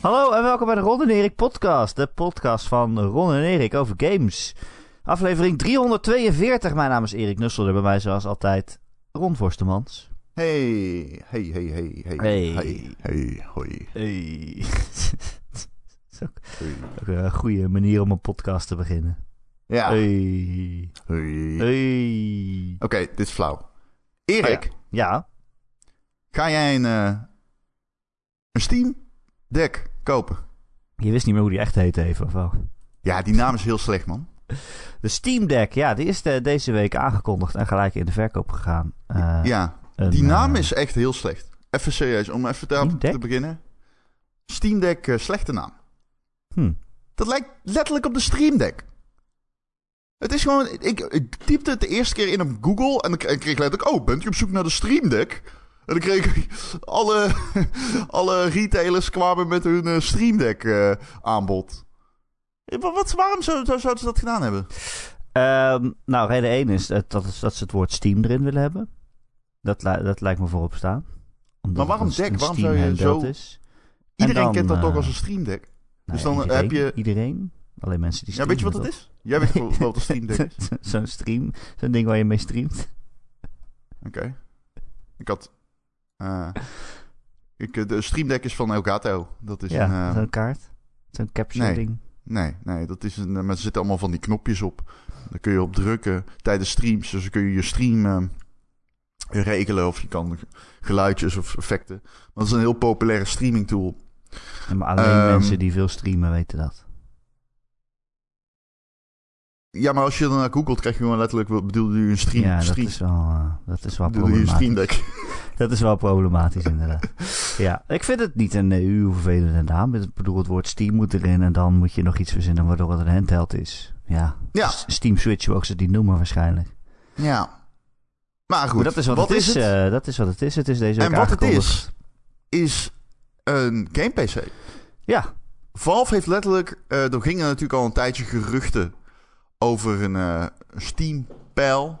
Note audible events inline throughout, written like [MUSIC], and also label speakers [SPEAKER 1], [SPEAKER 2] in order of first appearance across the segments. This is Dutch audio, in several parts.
[SPEAKER 1] Hallo en welkom bij de Ron en Erik podcast. De podcast van Ron en Erik over games. Aflevering 342. Mijn naam is Erik Nussel. En bij mij zoals altijd Ron Forstemans.
[SPEAKER 2] Hey, hey, hey, hey, hey,
[SPEAKER 1] Hey.
[SPEAKER 2] hey, hey, hoi.
[SPEAKER 1] Hey. Dat is ook,
[SPEAKER 2] Hey.
[SPEAKER 1] ook een goede manier om een podcast te beginnen.
[SPEAKER 2] Ja,
[SPEAKER 1] Hey.
[SPEAKER 2] hey.
[SPEAKER 1] Hey.
[SPEAKER 2] Oké, dit is flauw. Erik,
[SPEAKER 1] Ja.
[SPEAKER 2] ga jij een, eh, een Steam Deck kopen?
[SPEAKER 1] Je wist niet meer hoe die echt heette even, of wel?
[SPEAKER 2] Ja, die naam is heel slecht, man.
[SPEAKER 1] De Steam Deck, ja, die is de- deze week aangekondigd en gelijk in de verkoop gegaan. Eh,
[SPEAKER 2] ja,
[SPEAKER 1] een,
[SPEAKER 2] die naam
[SPEAKER 1] eh,
[SPEAKER 2] is echt heel slecht. Even serieus, om even te, te beginnen. Steam Deck, eh, slechte naam.
[SPEAKER 1] hm.
[SPEAKER 2] Dat lijkt letterlijk op de Stream Deck. Het is gewoon... Ik, ik typte het de eerste keer in op Google... en dan kreeg ik letterlijk... Oh, bent u op zoek naar de Stream Deck? En dan kreeg ik... Alle, [LAUGHS] alle retailers kwamen met hun eh, Stream Deck eh, aanbod. Eh, wa- Wat, waarom zou, zou, zouden ze dat gedaan hebben?
[SPEAKER 1] Ehm, nou, reden 1 is dat, dat, dat ze het woord Steam erin willen hebben. Dat, dat lijkt me voorop staan. Omdat
[SPEAKER 2] Maar waarom Deck? Waarom
[SPEAKER 1] Steam
[SPEAKER 2] zou je zo-
[SPEAKER 1] Is.
[SPEAKER 2] Iedereen
[SPEAKER 1] dan,
[SPEAKER 2] kent dat toch als een Stream Deck? Dus
[SPEAKER 1] Nou,
[SPEAKER 2] dan
[SPEAKER 1] iedereen,
[SPEAKER 2] heb je-
[SPEAKER 1] Iedereen? Alleen mensen die
[SPEAKER 2] Ja, weet je wat
[SPEAKER 1] streamen,
[SPEAKER 2] het is? Jij weet wel wat een [LAUGHS] Stream Deck is.
[SPEAKER 1] Zo'n stream, zo'n ding waar je mee streamt.
[SPEAKER 2] Oké. Ik had... eh, ik, de Stream Deck is van Elgato. Dat is
[SPEAKER 1] ja,
[SPEAKER 2] een... eh,
[SPEAKER 1] zo'n kaart. Zo'n capture
[SPEAKER 2] nee.
[SPEAKER 1] ding.
[SPEAKER 2] Nee, nee, dat is een. Maar er zitten allemaal van die knopjes op. Daar kun je op drukken tijdens streams. Dus dan kun je je stream eh, regelen of je kan geluidjes of effecten. Maar dat is een heel populaire streaming tool.
[SPEAKER 1] Ja, maar alleen
[SPEAKER 2] Ehm,
[SPEAKER 1] mensen die veel streamen weten dat.
[SPEAKER 2] Ja, maar als je dan naar googelt, krijg je gewoon letterlijk. wat Bedoelde u een stream?
[SPEAKER 1] ja, dat
[SPEAKER 2] stream
[SPEAKER 1] is wel, eh, dat is wel
[SPEAKER 2] bedoelde je een
[SPEAKER 1] problematisch.
[SPEAKER 2] stream deck? [LAUGHS]
[SPEAKER 1] Dat is wel problematisch, inderdaad. [LAUGHS] ja, ik vind het niet een EU vervelende naam. Ik bedoel, het woord Steam moet erin en dan moet je nog iets verzinnen waardoor het een handheld is. Ja,
[SPEAKER 2] Ja.
[SPEAKER 1] Steam Switch, hoe ook ze die noemen waarschijnlijk.
[SPEAKER 2] ja. Maar goed,
[SPEAKER 1] Maar dat is wat, het is. eh, dat is wat het is. Het is deze
[SPEAKER 2] en wat het is, is een game PC.
[SPEAKER 1] Ja,
[SPEAKER 2] Valve heeft letterlijk. eh er gingen natuurlijk al een tijdje geruchten over een eh, Steam-pijl.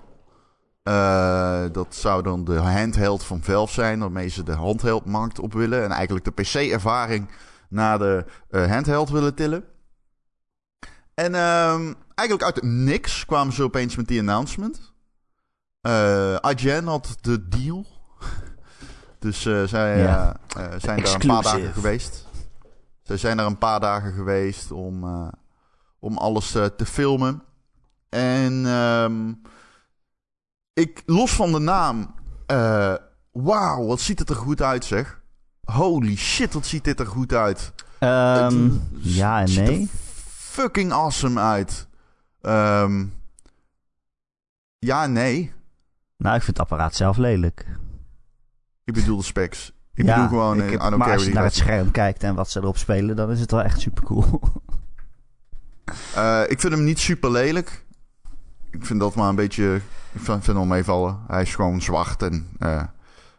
[SPEAKER 2] Eh, dat zou dan de handheld van Valve zijn, waarmee ze de handheldmarkt op willen. En eigenlijk de PC-ervaring naar de eh, handheld willen tillen. En ehm, eigenlijk uit niks kwamen ze opeens met die announcement. IGN had de deal. [LAUGHS] dus zij zijn daar een paar dagen geweest. Zij zijn er een paar dagen geweest om, om alles te filmen. En ehm, ik, los van de naam, eh, wauw, wat ziet het er goed uit zeg. Holy shit, wat ziet dit er goed uit.
[SPEAKER 1] Ehm,
[SPEAKER 2] Het
[SPEAKER 1] ja en
[SPEAKER 2] ziet er
[SPEAKER 1] nee.
[SPEAKER 2] fucking awesome uit. Ehm, ja en nee.
[SPEAKER 1] Nou, ik vind het apparaat zelf lelijk.
[SPEAKER 2] Ik bedoel de specs. Ik
[SPEAKER 1] ja,
[SPEAKER 2] bedoel gewoon,
[SPEAKER 1] ik
[SPEAKER 2] eh,
[SPEAKER 1] heb- maar als je naar het scherm kijkt en wat ze erop spelen, dan is het wel echt super cool.
[SPEAKER 2] Eh, ik vind hem niet super lelijk. Ik vind dat maar een beetje. Ik vind, vind hem meevallen. Hij is gewoon zwart en. eh,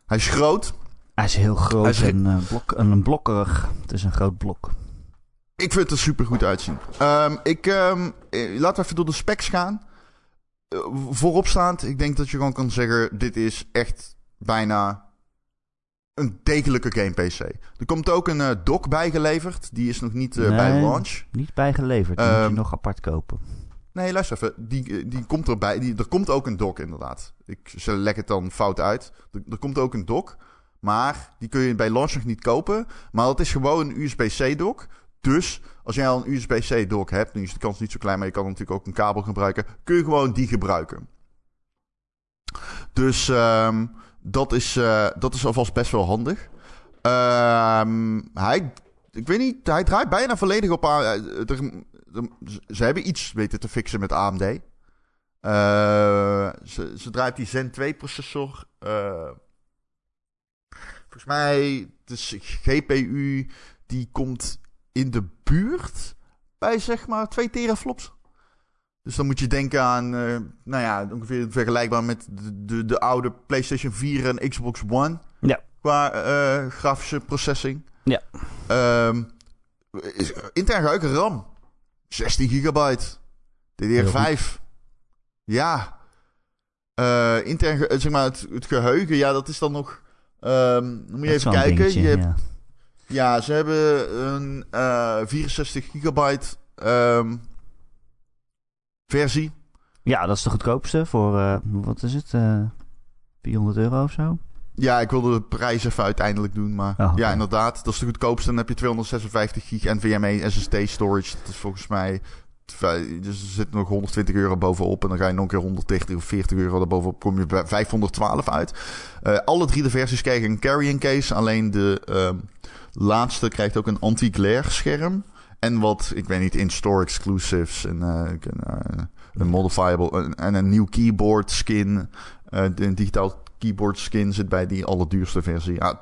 [SPEAKER 2] hij is groot.
[SPEAKER 1] Hij is heel groot
[SPEAKER 2] Hij is
[SPEAKER 1] en eh, blok, en een blokkerig. Het is een groot blok.
[SPEAKER 2] Ik vind het er super goed uitzien. Ehm, ik, ehm, eh, laten we even door de specs gaan. Vooropstaand, ik denk dat je gewoon kan zeggen: dit is echt bijna een degelijke game PC. Er komt ook een dock bijgeleverd. Die is nog niet bij launch.
[SPEAKER 1] Niet bijgeleverd, die moet je
[SPEAKER 2] Ehm,
[SPEAKER 1] nog apart kopen.
[SPEAKER 2] Nee, luister even. Die, eh, die komt erbij. Die, er komt ook een dock, inderdaad. Ik leg het dan fout uit. Er, komt ook een dock. Maar die kun je bij launch nog niet kopen. Maar dat is gewoon een USB-C dock. Dus als jij al een USB-C dock hebt, nu is de kans niet zo klein, maar je kan natuurlijk ook een kabel gebruiken, kun je gewoon die gebruiken. Dus ehm, dat, is, eh, dat is alvast best wel handig. Ehm, hij, ik weet niet, hij draait bijna volledig op. A- eh, ze hebben iets weten te fixen met AMD. Eh, ze, ze draait die Zen 2 processor. eh, volgens mij, de GPU die komt in de buurt bij zeg maar 2 teraflops. Dus dan moet je denken aan, eh, nou ja, ongeveer vergelijkbaar met de, de, de oude PlayStation 4 en Xbox One.
[SPEAKER 1] Ja.
[SPEAKER 2] Qua grafische processing.
[SPEAKER 1] Ja.
[SPEAKER 2] Is- intern geheugen RAM. 16 gigabyte. DDR5. Ja. Eh, intern, ge- zeg maar, het, het geheugen, ja, dat is dan nog... ehm, moet je even kijken.
[SPEAKER 1] dingetje,
[SPEAKER 2] Je hebt,
[SPEAKER 1] ja.
[SPEAKER 2] Ja, ze hebben een eh 64 gigabyte ehm, versie.
[SPEAKER 1] Ja, dat is de goedkoopste voor, eh, wat is het, eh 400 euro of zo?
[SPEAKER 2] Ja, ik wilde de prijs even uiteindelijk doen. Maar
[SPEAKER 1] Oh,
[SPEAKER 2] ja, inderdaad. Dat is de goedkoopste. Dan heb je 256 gig NVMe SSD storage. Dat is volgens mij... Dus er zit nog 120 euro bovenop. En dan ga je nog een keer 130 of 40 euro erbovenop. Kom je bij 512 uit. Eh, alle drie de versies krijgen een carrying case. Alleen de ehm, laatste krijgt ook een anti-glare scherm. En wat, ik weet niet, in-store exclusives. En eh, een, eh, een modifiable. En een nieuw keyboard skin. Een digitaal keyboard skin zit bij die allerduurste versie. Ja,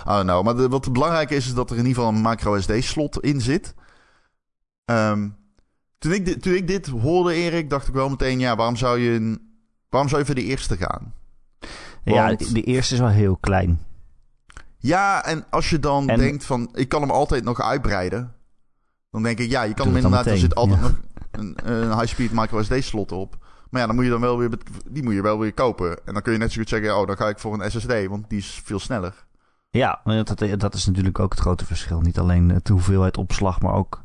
[SPEAKER 2] I don't know. Maar de- wat belangrijk is, is dat er in ieder geval een micro SD slot in zit. Ehm, toen, ik dit, toen ik dit hoorde, Erik, dacht ik wel meteen... Ja, waarom zou je, een- waarom zou je voor de eerste gaan?
[SPEAKER 1] Ja,
[SPEAKER 2] Want-
[SPEAKER 1] de, de eerste is wel heel klein.
[SPEAKER 2] Ja, en als je dan
[SPEAKER 1] En-
[SPEAKER 2] denkt van... Ik kan hem altijd nog uitbreiden. Dan denk ik, ja, je kan hem inderdaad... Er zit altijd nog een, een high-speed micro SD slot op. Maar ja, dan moet je dan wel weer... Die moet je wel weer kopen. En dan kun je net zo goed zeggen... Oh, dan ga ik voor een SSD, want die is veel sneller.
[SPEAKER 1] Ja, dat, dat is natuurlijk ook het grote verschil. Niet alleen de hoeveelheid opslag, maar ook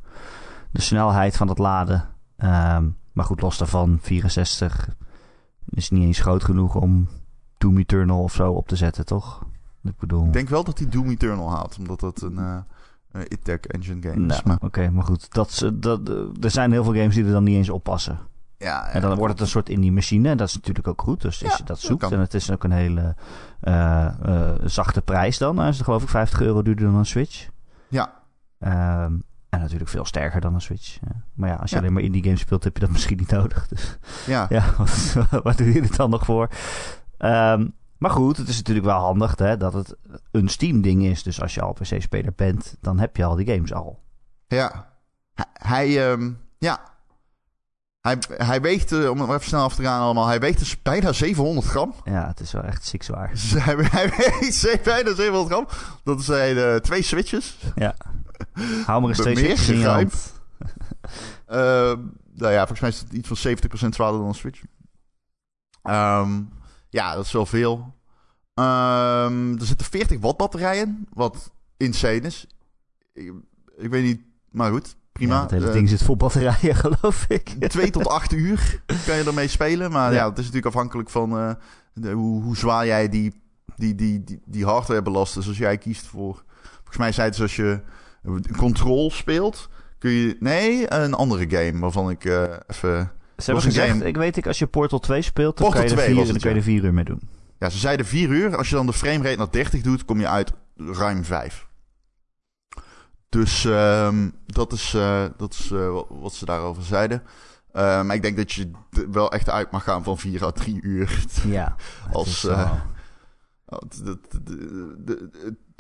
[SPEAKER 1] de snelheid van het laden. Ehm, maar goed, los daarvan, 64 is niet eens groot genoeg om Doom Eternal of zo op te zetten, toch? Ik bedoel...
[SPEAKER 2] Ik denk wel dat hij Doom Eternal haalt, omdat dat een uh, uh, ITEC engine game is.
[SPEAKER 1] Nou,
[SPEAKER 2] Maar,
[SPEAKER 1] Oké, maar goed. Dat, is- dat, eh, er zijn heel veel games die er dan niet eens op passen.
[SPEAKER 2] Ja,
[SPEAKER 1] En dan wordt het een soort indie machine. En dat is natuurlijk ook goed. Dus als
[SPEAKER 2] Ja,
[SPEAKER 1] je dat zoekt. En het is ook een hele eh, eh, zachte prijs dan. Is het geloof ik 50 euro duurder dan een Switch.
[SPEAKER 2] Ja.
[SPEAKER 1] Ehm, en natuurlijk veel sterker dan een Switch. Ja. Maar ja, als je alleen maar indie games speelt, heb je dat [LAUGHS] misschien niet nodig. Dus
[SPEAKER 2] ja. [LAUGHS]
[SPEAKER 1] ja, wat, [LAUGHS] wat doe je er dan nog voor? Ehm, maar goed, het is natuurlijk wel handig hè, dat het een Steam-ding is. Dus als je al PC-speler bent, dan heb je al die games al.
[SPEAKER 2] ja. Hij, hij, ehm, ja. Hij, hij weegt, eh, om even snel af te gaan allemaal, hij weegt dus bijna 700 gram.
[SPEAKER 1] Ja, het is wel echt ziek zwaar.
[SPEAKER 2] Dus hij, [LAUGHS] hij weegt bijna 700 gram. Dat zijn eh, twee switches.
[SPEAKER 1] Ja. Hou maar eens twee Switches in je hand. [LAUGHS]
[SPEAKER 2] Ehm, nou ja, volgens mij is het iets van 70% zwaarder dan een Switch. Ehm, ja, dat is wel veel. Ehm, er zitten 40 watt batterijen, wat insane is. Ik, ik weet niet, maar goed, prima.
[SPEAKER 1] Ja, het hele
[SPEAKER 2] Eh,
[SPEAKER 1] ding zit vol batterijen, [LAUGHS] geloof ik.
[SPEAKER 2] 2 tot 8 uur kan je ermee spelen. Maar ja,
[SPEAKER 1] Ja.
[SPEAKER 2] het is natuurlijk afhankelijk van eh, de- hoe, hoe zwaar jij die, die, die, die, die hardware belast. Dus als jij kiest voor... Volgens mij zei het dus als je Control speelt... Kun je... Nee, een andere game waarvan ik eh, even...
[SPEAKER 1] Ze hebben gezegd,
[SPEAKER 2] game-
[SPEAKER 1] ik weet ik, als je Portal 2 speelt, dan
[SPEAKER 2] Portal
[SPEAKER 1] kan je, er
[SPEAKER 2] 2
[SPEAKER 1] vier, dan kun je er vier uur mee doen.
[SPEAKER 2] Ja, ze zeiden 4 uur. Als je dan de framerate naar 30 doet, kom je uit ruim 5. Dus ehm, dat is, eh, dat is eh, wat- ze daarover zeiden. Eh, maar ik denk dat je wel echt uit mag gaan van 4 à 3 uur.
[SPEAKER 1] Ja.
[SPEAKER 2] Als,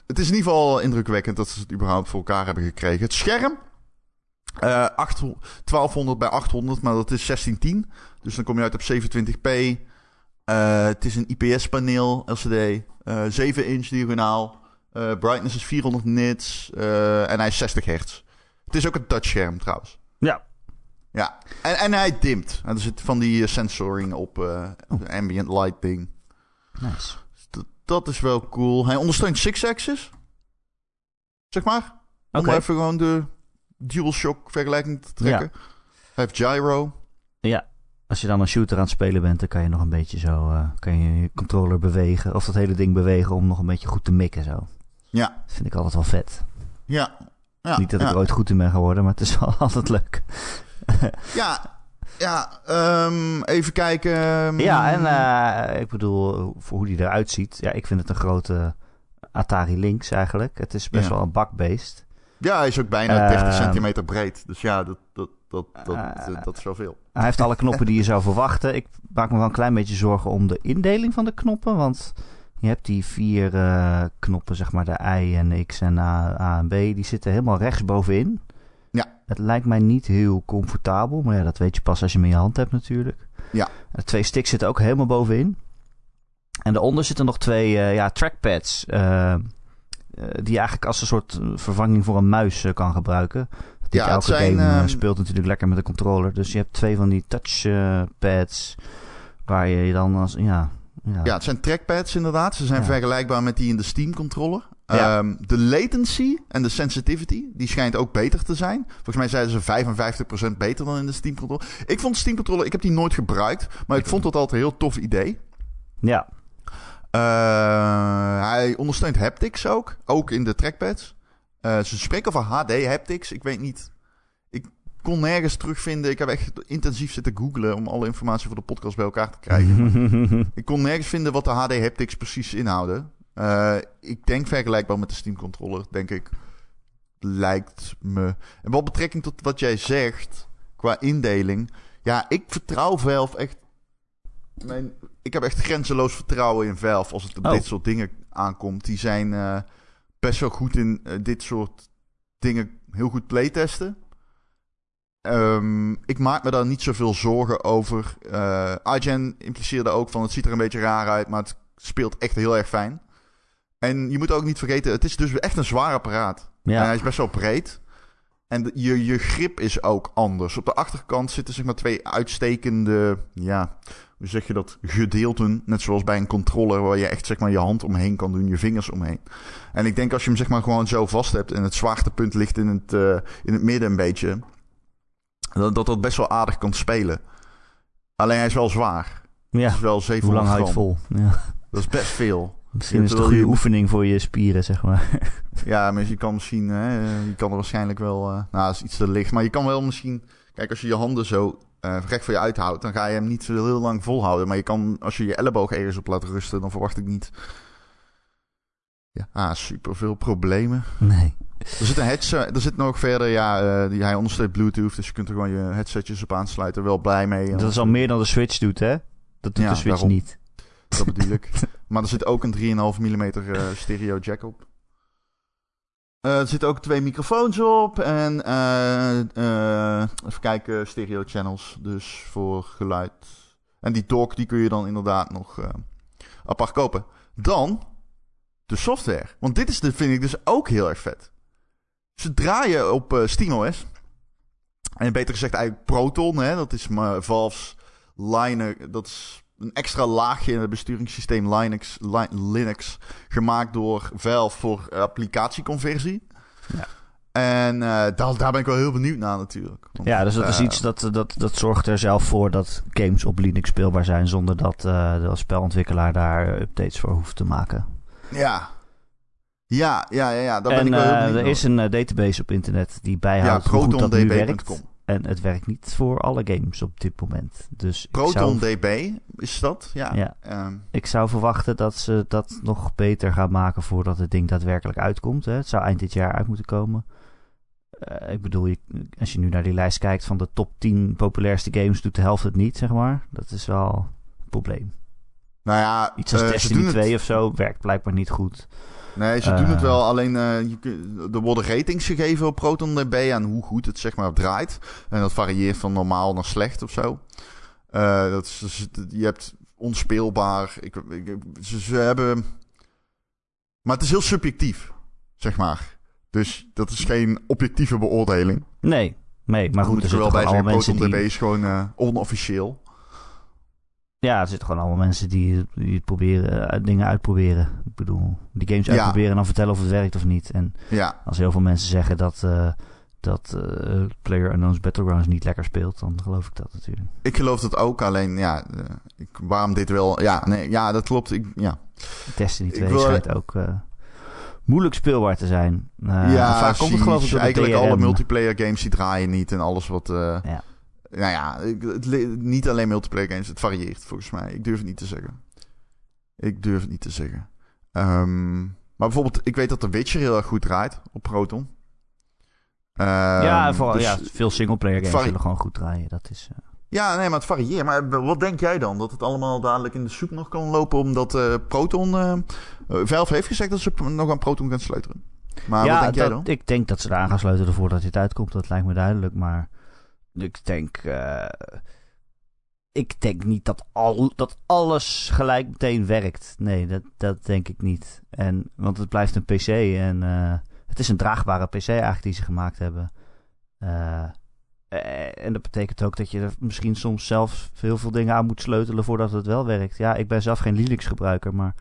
[SPEAKER 2] het- is in ieder geval indrukwekkend dat ze het überhaupt voor elkaar hebben gekregen. Het scherm, eh 800 1200 bij 800, maar dat is 1610. Dus dan kom je uit op 27p. Eh, het is een IPS-paneel, LCD. eh 7 inch diagonaal. Eh, brightness is 400 nits. eh, en hij is 60 hertz. Het is ook een touchscherm trouwens.
[SPEAKER 1] Ja.
[SPEAKER 2] Ja, en, en hij dimmt. En er zit van die eh, sensoring op eh, ambient lighting.
[SPEAKER 1] Nice.
[SPEAKER 2] Dat, dat is wel cool. Hij ondersteunt six axis. Zeg maar. Om even gewoon de DualShock vergelijking te trekken. Hij heeft gyro.
[SPEAKER 1] Ja. Als je dan een shooter aan het spelen bent, dan kan je nog een beetje zo... kan je je controller bewegen, of dat hele ding bewegen om nog een beetje goed te mikken zo.
[SPEAKER 2] Ja.
[SPEAKER 1] Dat vind ik altijd wel vet.
[SPEAKER 2] Ja. ja.
[SPEAKER 1] Niet dat ik
[SPEAKER 2] ja.
[SPEAKER 1] er ooit goed in ben geworden, maar het is [LAUGHS] wel altijd leuk.
[SPEAKER 2] Ja. Ja, ehm, even kijken. ehm,
[SPEAKER 1] Ja, en eh, ik bedoel, voor hoe die eruit ziet. Ja, ik vind het een grote Atari Lynx eigenlijk. Het is best
[SPEAKER 2] Ja.
[SPEAKER 1] wel een bakbeest.
[SPEAKER 2] Ja, hij is ook bijna 30
[SPEAKER 1] Ehm,
[SPEAKER 2] centimeter breed. Dus ja, dat, dat, dat, dat,
[SPEAKER 1] Eh,
[SPEAKER 2] dat is wel veel.
[SPEAKER 1] Hij heeft alle knoppen die je zou verwachten. Ik maak me wel een klein beetje zorgen om de indeling van de knoppen. Want je hebt die vier eh, knoppen, zeg maar de I en X en A, A en B. Die zitten helemaal rechts bovenin.
[SPEAKER 2] Ja.
[SPEAKER 1] Het lijkt mij niet heel comfortabel. Maar ja, dat weet je pas als je hem in je hand hebt natuurlijk.
[SPEAKER 2] Ja.
[SPEAKER 1] De twee sticks zitten ook helemaal bovenin. En daaronder zitten nog twee eh, ja, trackpads. eh, die je eigenlijk als een soort vervanging voor een muis kan gebruiken. Dat
[SPEAKER 2] Ja,
[SPEAKER 1] elke
[SPEAKER 2] zijn,
[SPEAKER 1] game eh,
[SPEAKER 2] ehm,
[SPEAKER 1] speelt natuurlijk lekker met een controller. Dus je hebt twee van die touchpads. waar je dan als. Ja, ja,
[SPEAKER 2] Ja, het zijn trackpads inderdaad. Ze zijn
[SPEAKER 1] Ja.
[SPEAKER 2] vergelijkbaar met die in de Steam controller.
[SPEAKER 1] Ja.
[SPEAKER 2] Ehm, de latency en de sensitivity, die schijnt ook beter te zijn. Volgens mij zeiden ze 55% beter dan in de Steam controller. Ik vond Steam controller, ik heb die nooit gebruikt, maar ik vond dat altijd een heel tof idee.
[SPEAKER 1] Ja,
[SPEAKER 2] Eh, hij ondersteunt haptics ook, ook in de trackpads. Eh, ze spreken over HD haptics. Ik weet niet. Ik kon nergens terugvinden. Ik heb echt intensief zitten googlen om alle informatie voor de podcast bij elkaar te krijgen. [LAUGHS] ik kon nergens vinden wat de HD haptics precies inhouden. Eh, ik denk vergelijkbaar met de Steam controller, denk ik. Lijkt me. En wat betrekking tot wat jij zegt qua indeling. Ja, ik vertrouw Valve echt. Mijn, ik heb echt grenzeloos vertrouwen in Valve als het op
[SPEAKER 1] Oh.
[SPEAKER 2] dit soort dingen aankomt. Die zijn eh, best wel goed in eh, dit soort dingen heel goed playtesten. Ehm, ik maak me daar niet zoveel zorgen over. Eh IGN impliceerde ook van het ziet er een beetje raar uit, maar het speelt echt heel erg fijn. En je moet ook niet vergeten, het is dus echt een zwaar apparaat. En hij
[SPEAKER 1] ja.
[SPEAKER 2] is best wel breed. En je, je grip is ook anders. Op de achterkant zitten zeg maar twee uitstekende, ja, hoe zeg je dat, gedeelten. Net zoals bij een controller waar je echt zeg maar je hand omheen kan doen, je vingers omheen. En ik denk als je hem zeg maar gewoon zo vast hebt en het zwaartepunt ligt in het, eh, in het midden een beetje, dat, dat dat best wel aardig kan spelen. Alleen hij is wel zwaar. Het
[SPEAKER 1] ja.
[SPEAKER 2] is wel
[SPEAKER 1] Hoe
[SPEAKER 2] 700
[SPEAKER 1] lang houdt het vol? Ja.
[SPEAKER 2] Dat is best veel.
[SPEAKER 1] Misschien is het een goede
[SPEAKER 2] je-
[SPEAKER 1] oefening voor je spieren, zeg maar.
[SPEAKER 2] Ja, maar je kan misschien, hè, je kan er waarschijnlijk wel, eh, nou, dat is iets te licht. Maar je kan wel misschien, kijk, als je je handen zo eh recht voor je uithoudt, dan ga je hem niet zo heel lang volhouden. Maar je kan, als je je elleboog ergens op laat rusten, dan verwacht ik niet. Ja, ah, super veel problemen.
[SPEAKER 1] Nee.
[SPEAKER 2] Er zit een headset, er zit nog verder, ja, eh, die, hij ondersteunt Bluetooth, dus je kunt er gewoon je headsetjes op aansluiten. Wel blij mee.
[SPEAKER 1] Dat is al meer dan de Switch doet, hè? Dat doet
[SPEAKER 2] Ja,
[SPEAKER 1] de Switch
[SPEAKER 2] daarom.
[SPEAKER 1] niet.
[SPEAKER 2] Dat bedoel ik. [LAUGHS] Maar er zit ook een 3,5 mm eh, stereo jack op. Eh, er zitten ook twee microfoons op en eh, even kijken, stereo channels, dus voor geluid. En die dock die kun je dan inderdaad nog apart kopen. Dan de software, want dit is de, vind ik dus ook heel erg vet. Ze draaien op eh, SteamOS. En beter gezegd eigenlijk Proton, hè, dat is maar Valve's Linux, dat is een extra laagje in het besturingssysteem Linux, Li- Linux gemaakt door Valve voor applicatieconversie.
[SPEAKER 1] Ja.
[SPEAKER 2] En eh, daar, daar ben ik wel heel benieuwd naar natuurlijk. Want,
[SPEAKER 1] Ja, dus dat is
[SPEAKER 2] eh,
[SPEAKER 1] iets dat, dat, dat zorgt er zelf voor dat games op Linux speelbaar zijn zonder dat de spelontwikkelaar daar updates voor hoeft te maken.
[SPEAKER 2] Ja. Ja, ja, ja, ja daar ben
[SPEAKER 1] en
[SPEAKER 2] ik wel heel
[SPEAKER 1] eh, er is een eh, database op internet die
[SPEAKER 2] ja,
[SPEAKER 1] bijhoudt hoe goed dat nu werkt. En het werkt niet voor alle games op dit moment. Dus zou,
[SPEAKER 2] ProtonDB is dat? Ja.
[SPEAKER 1] Ja.
[SPEAKER 2] Ehm,
[SPEAKER 1] ik zou verwachten dat ze dat nog beter gaan maken voordat het ding daadwerkelijk uitkomt. Hè. Het zou eind dit jaar uit moeten komen. Eh, ik bedoel, als je nu naar die lijst kijkt van de top 10 populairste games, doet de helft het niet, zeg maar. Dat is wel een probleem.
[SPEAKER 2] Nou ja,
[SPEAKER 1] Iets als
[SPEAKER 2] eh, ze
[SPEAKER 1] Destiny
[SPEAKER 2] doen het-
[SPEAKER 1] 2 of zo werkt blijkbaar niet goed.
[SPEAKER 2] Nee, ze
[SPEAKER 1] Eh.
[SPEAKER 2] doen het wel. Alleen eh, er worden ratings gegeven op ProtonDB aan hoe goed het zeg maar draait. En dat varieert van normaal naar slecht of zo. Eh, dat is, dus- je hebt onspeelbaar. Ik, ik, ze, ze hebben. Maar het is heel subjectief, zeg maar. Dus dat is geen objectieve beoordeling.
[SPEAKER 1] Nee, nee maar goed, er
[SPEAKER 2] er wel bij zeggen. ProtonDB
[SPEAKER 1] die...
[SPEAKER 2] is gewoon eh, onofficieel.
[SPEAKER 1] Ja, er zitten gewoon allemaal mensen die, die het proberen, eh, dingen uitproberen. Ik bedoel, die games
[SPEAKER 2] Ja.
[SPEAKER 1] uitproberen en dan vertellen of het werkt of niet. En
[SPEAKER 2] Ja,
[SPEAKER 1] als heel veel mensen zeggen dat, eh dat eh Player Unknown's Battlegrounds niet lekker speelt, dan geloof ik dat natuurlijk.
[SPEAKER 2] ik geloof dat ook. Alleen ja, ik, waarom dit wel. Ja, nee, ja dat klopt. Ik, ja.
[SPEAKER 1] Destiny
[SPEAKER 2] Ik
[SPEAKER 1] 2
[SPEAKER 2] wil-
[SPEAKER 1] schijnt ook moeilijk speelbaar te zijn.
[SPEAKER 2] Ja,
[SPEAKER 1] vaak komt het geloof ik door de
[SPEAKER 2] eigenlijk alle multiplayer games die draaien niet en alles wat.
[SPEAKER 1] Ja.
[SPEAKER 2] Nou ja, ik- het, niet alleen multiplayer games, het varieert volgens mij. Ik durf het niet te zeggen. Ik durf het niet te zeggen. Ehm, maar bijvoorbeeld, ik weet dat The Witcher heel erg goed draait op Proton. Ehm,
[SPEAKER 1] ja, vooral,
[SPEAKER 2] dus-
[SPEAKER 1] ja, veel singleplayer games zullen gewoon goed draaien. Dat is, eh,
[SPEAKER 2] ja, nee, maar het varieert. Maar wat denk jij dan? Dat het allemaal dadelijk in de soep nog kan lopen omdat eh, Proton... eh, Valve heeft gezegd dat ze nog aan Proton gaan sleutelen. Maar
[SPEAKER 1] ja,
[SPEAKER 2] wat denk jij
[SPEAKER 1] dat-
[SPEAKER 2] dan?
[SPEAKER 1] ik denk dat ze eraan gaan sleutelen voordat dit uitkomt. Dat lijkt me duidelijk. Maar ik denk, eh, ik denk niet dat, al, dat alles gelijk meteen werkt. Nee, dat, dat denk ik niet. En, want het blijft een PC en eh, het is een draagbare PC eigenlijk die ze gemaakt hebben. Eh, en dat betekent ook dat je er misschien soms zelf heel veel dingen aan moet sleutelen voordat het wel werkt. Ja, ik ben zelf geen Linux gebruiker, maar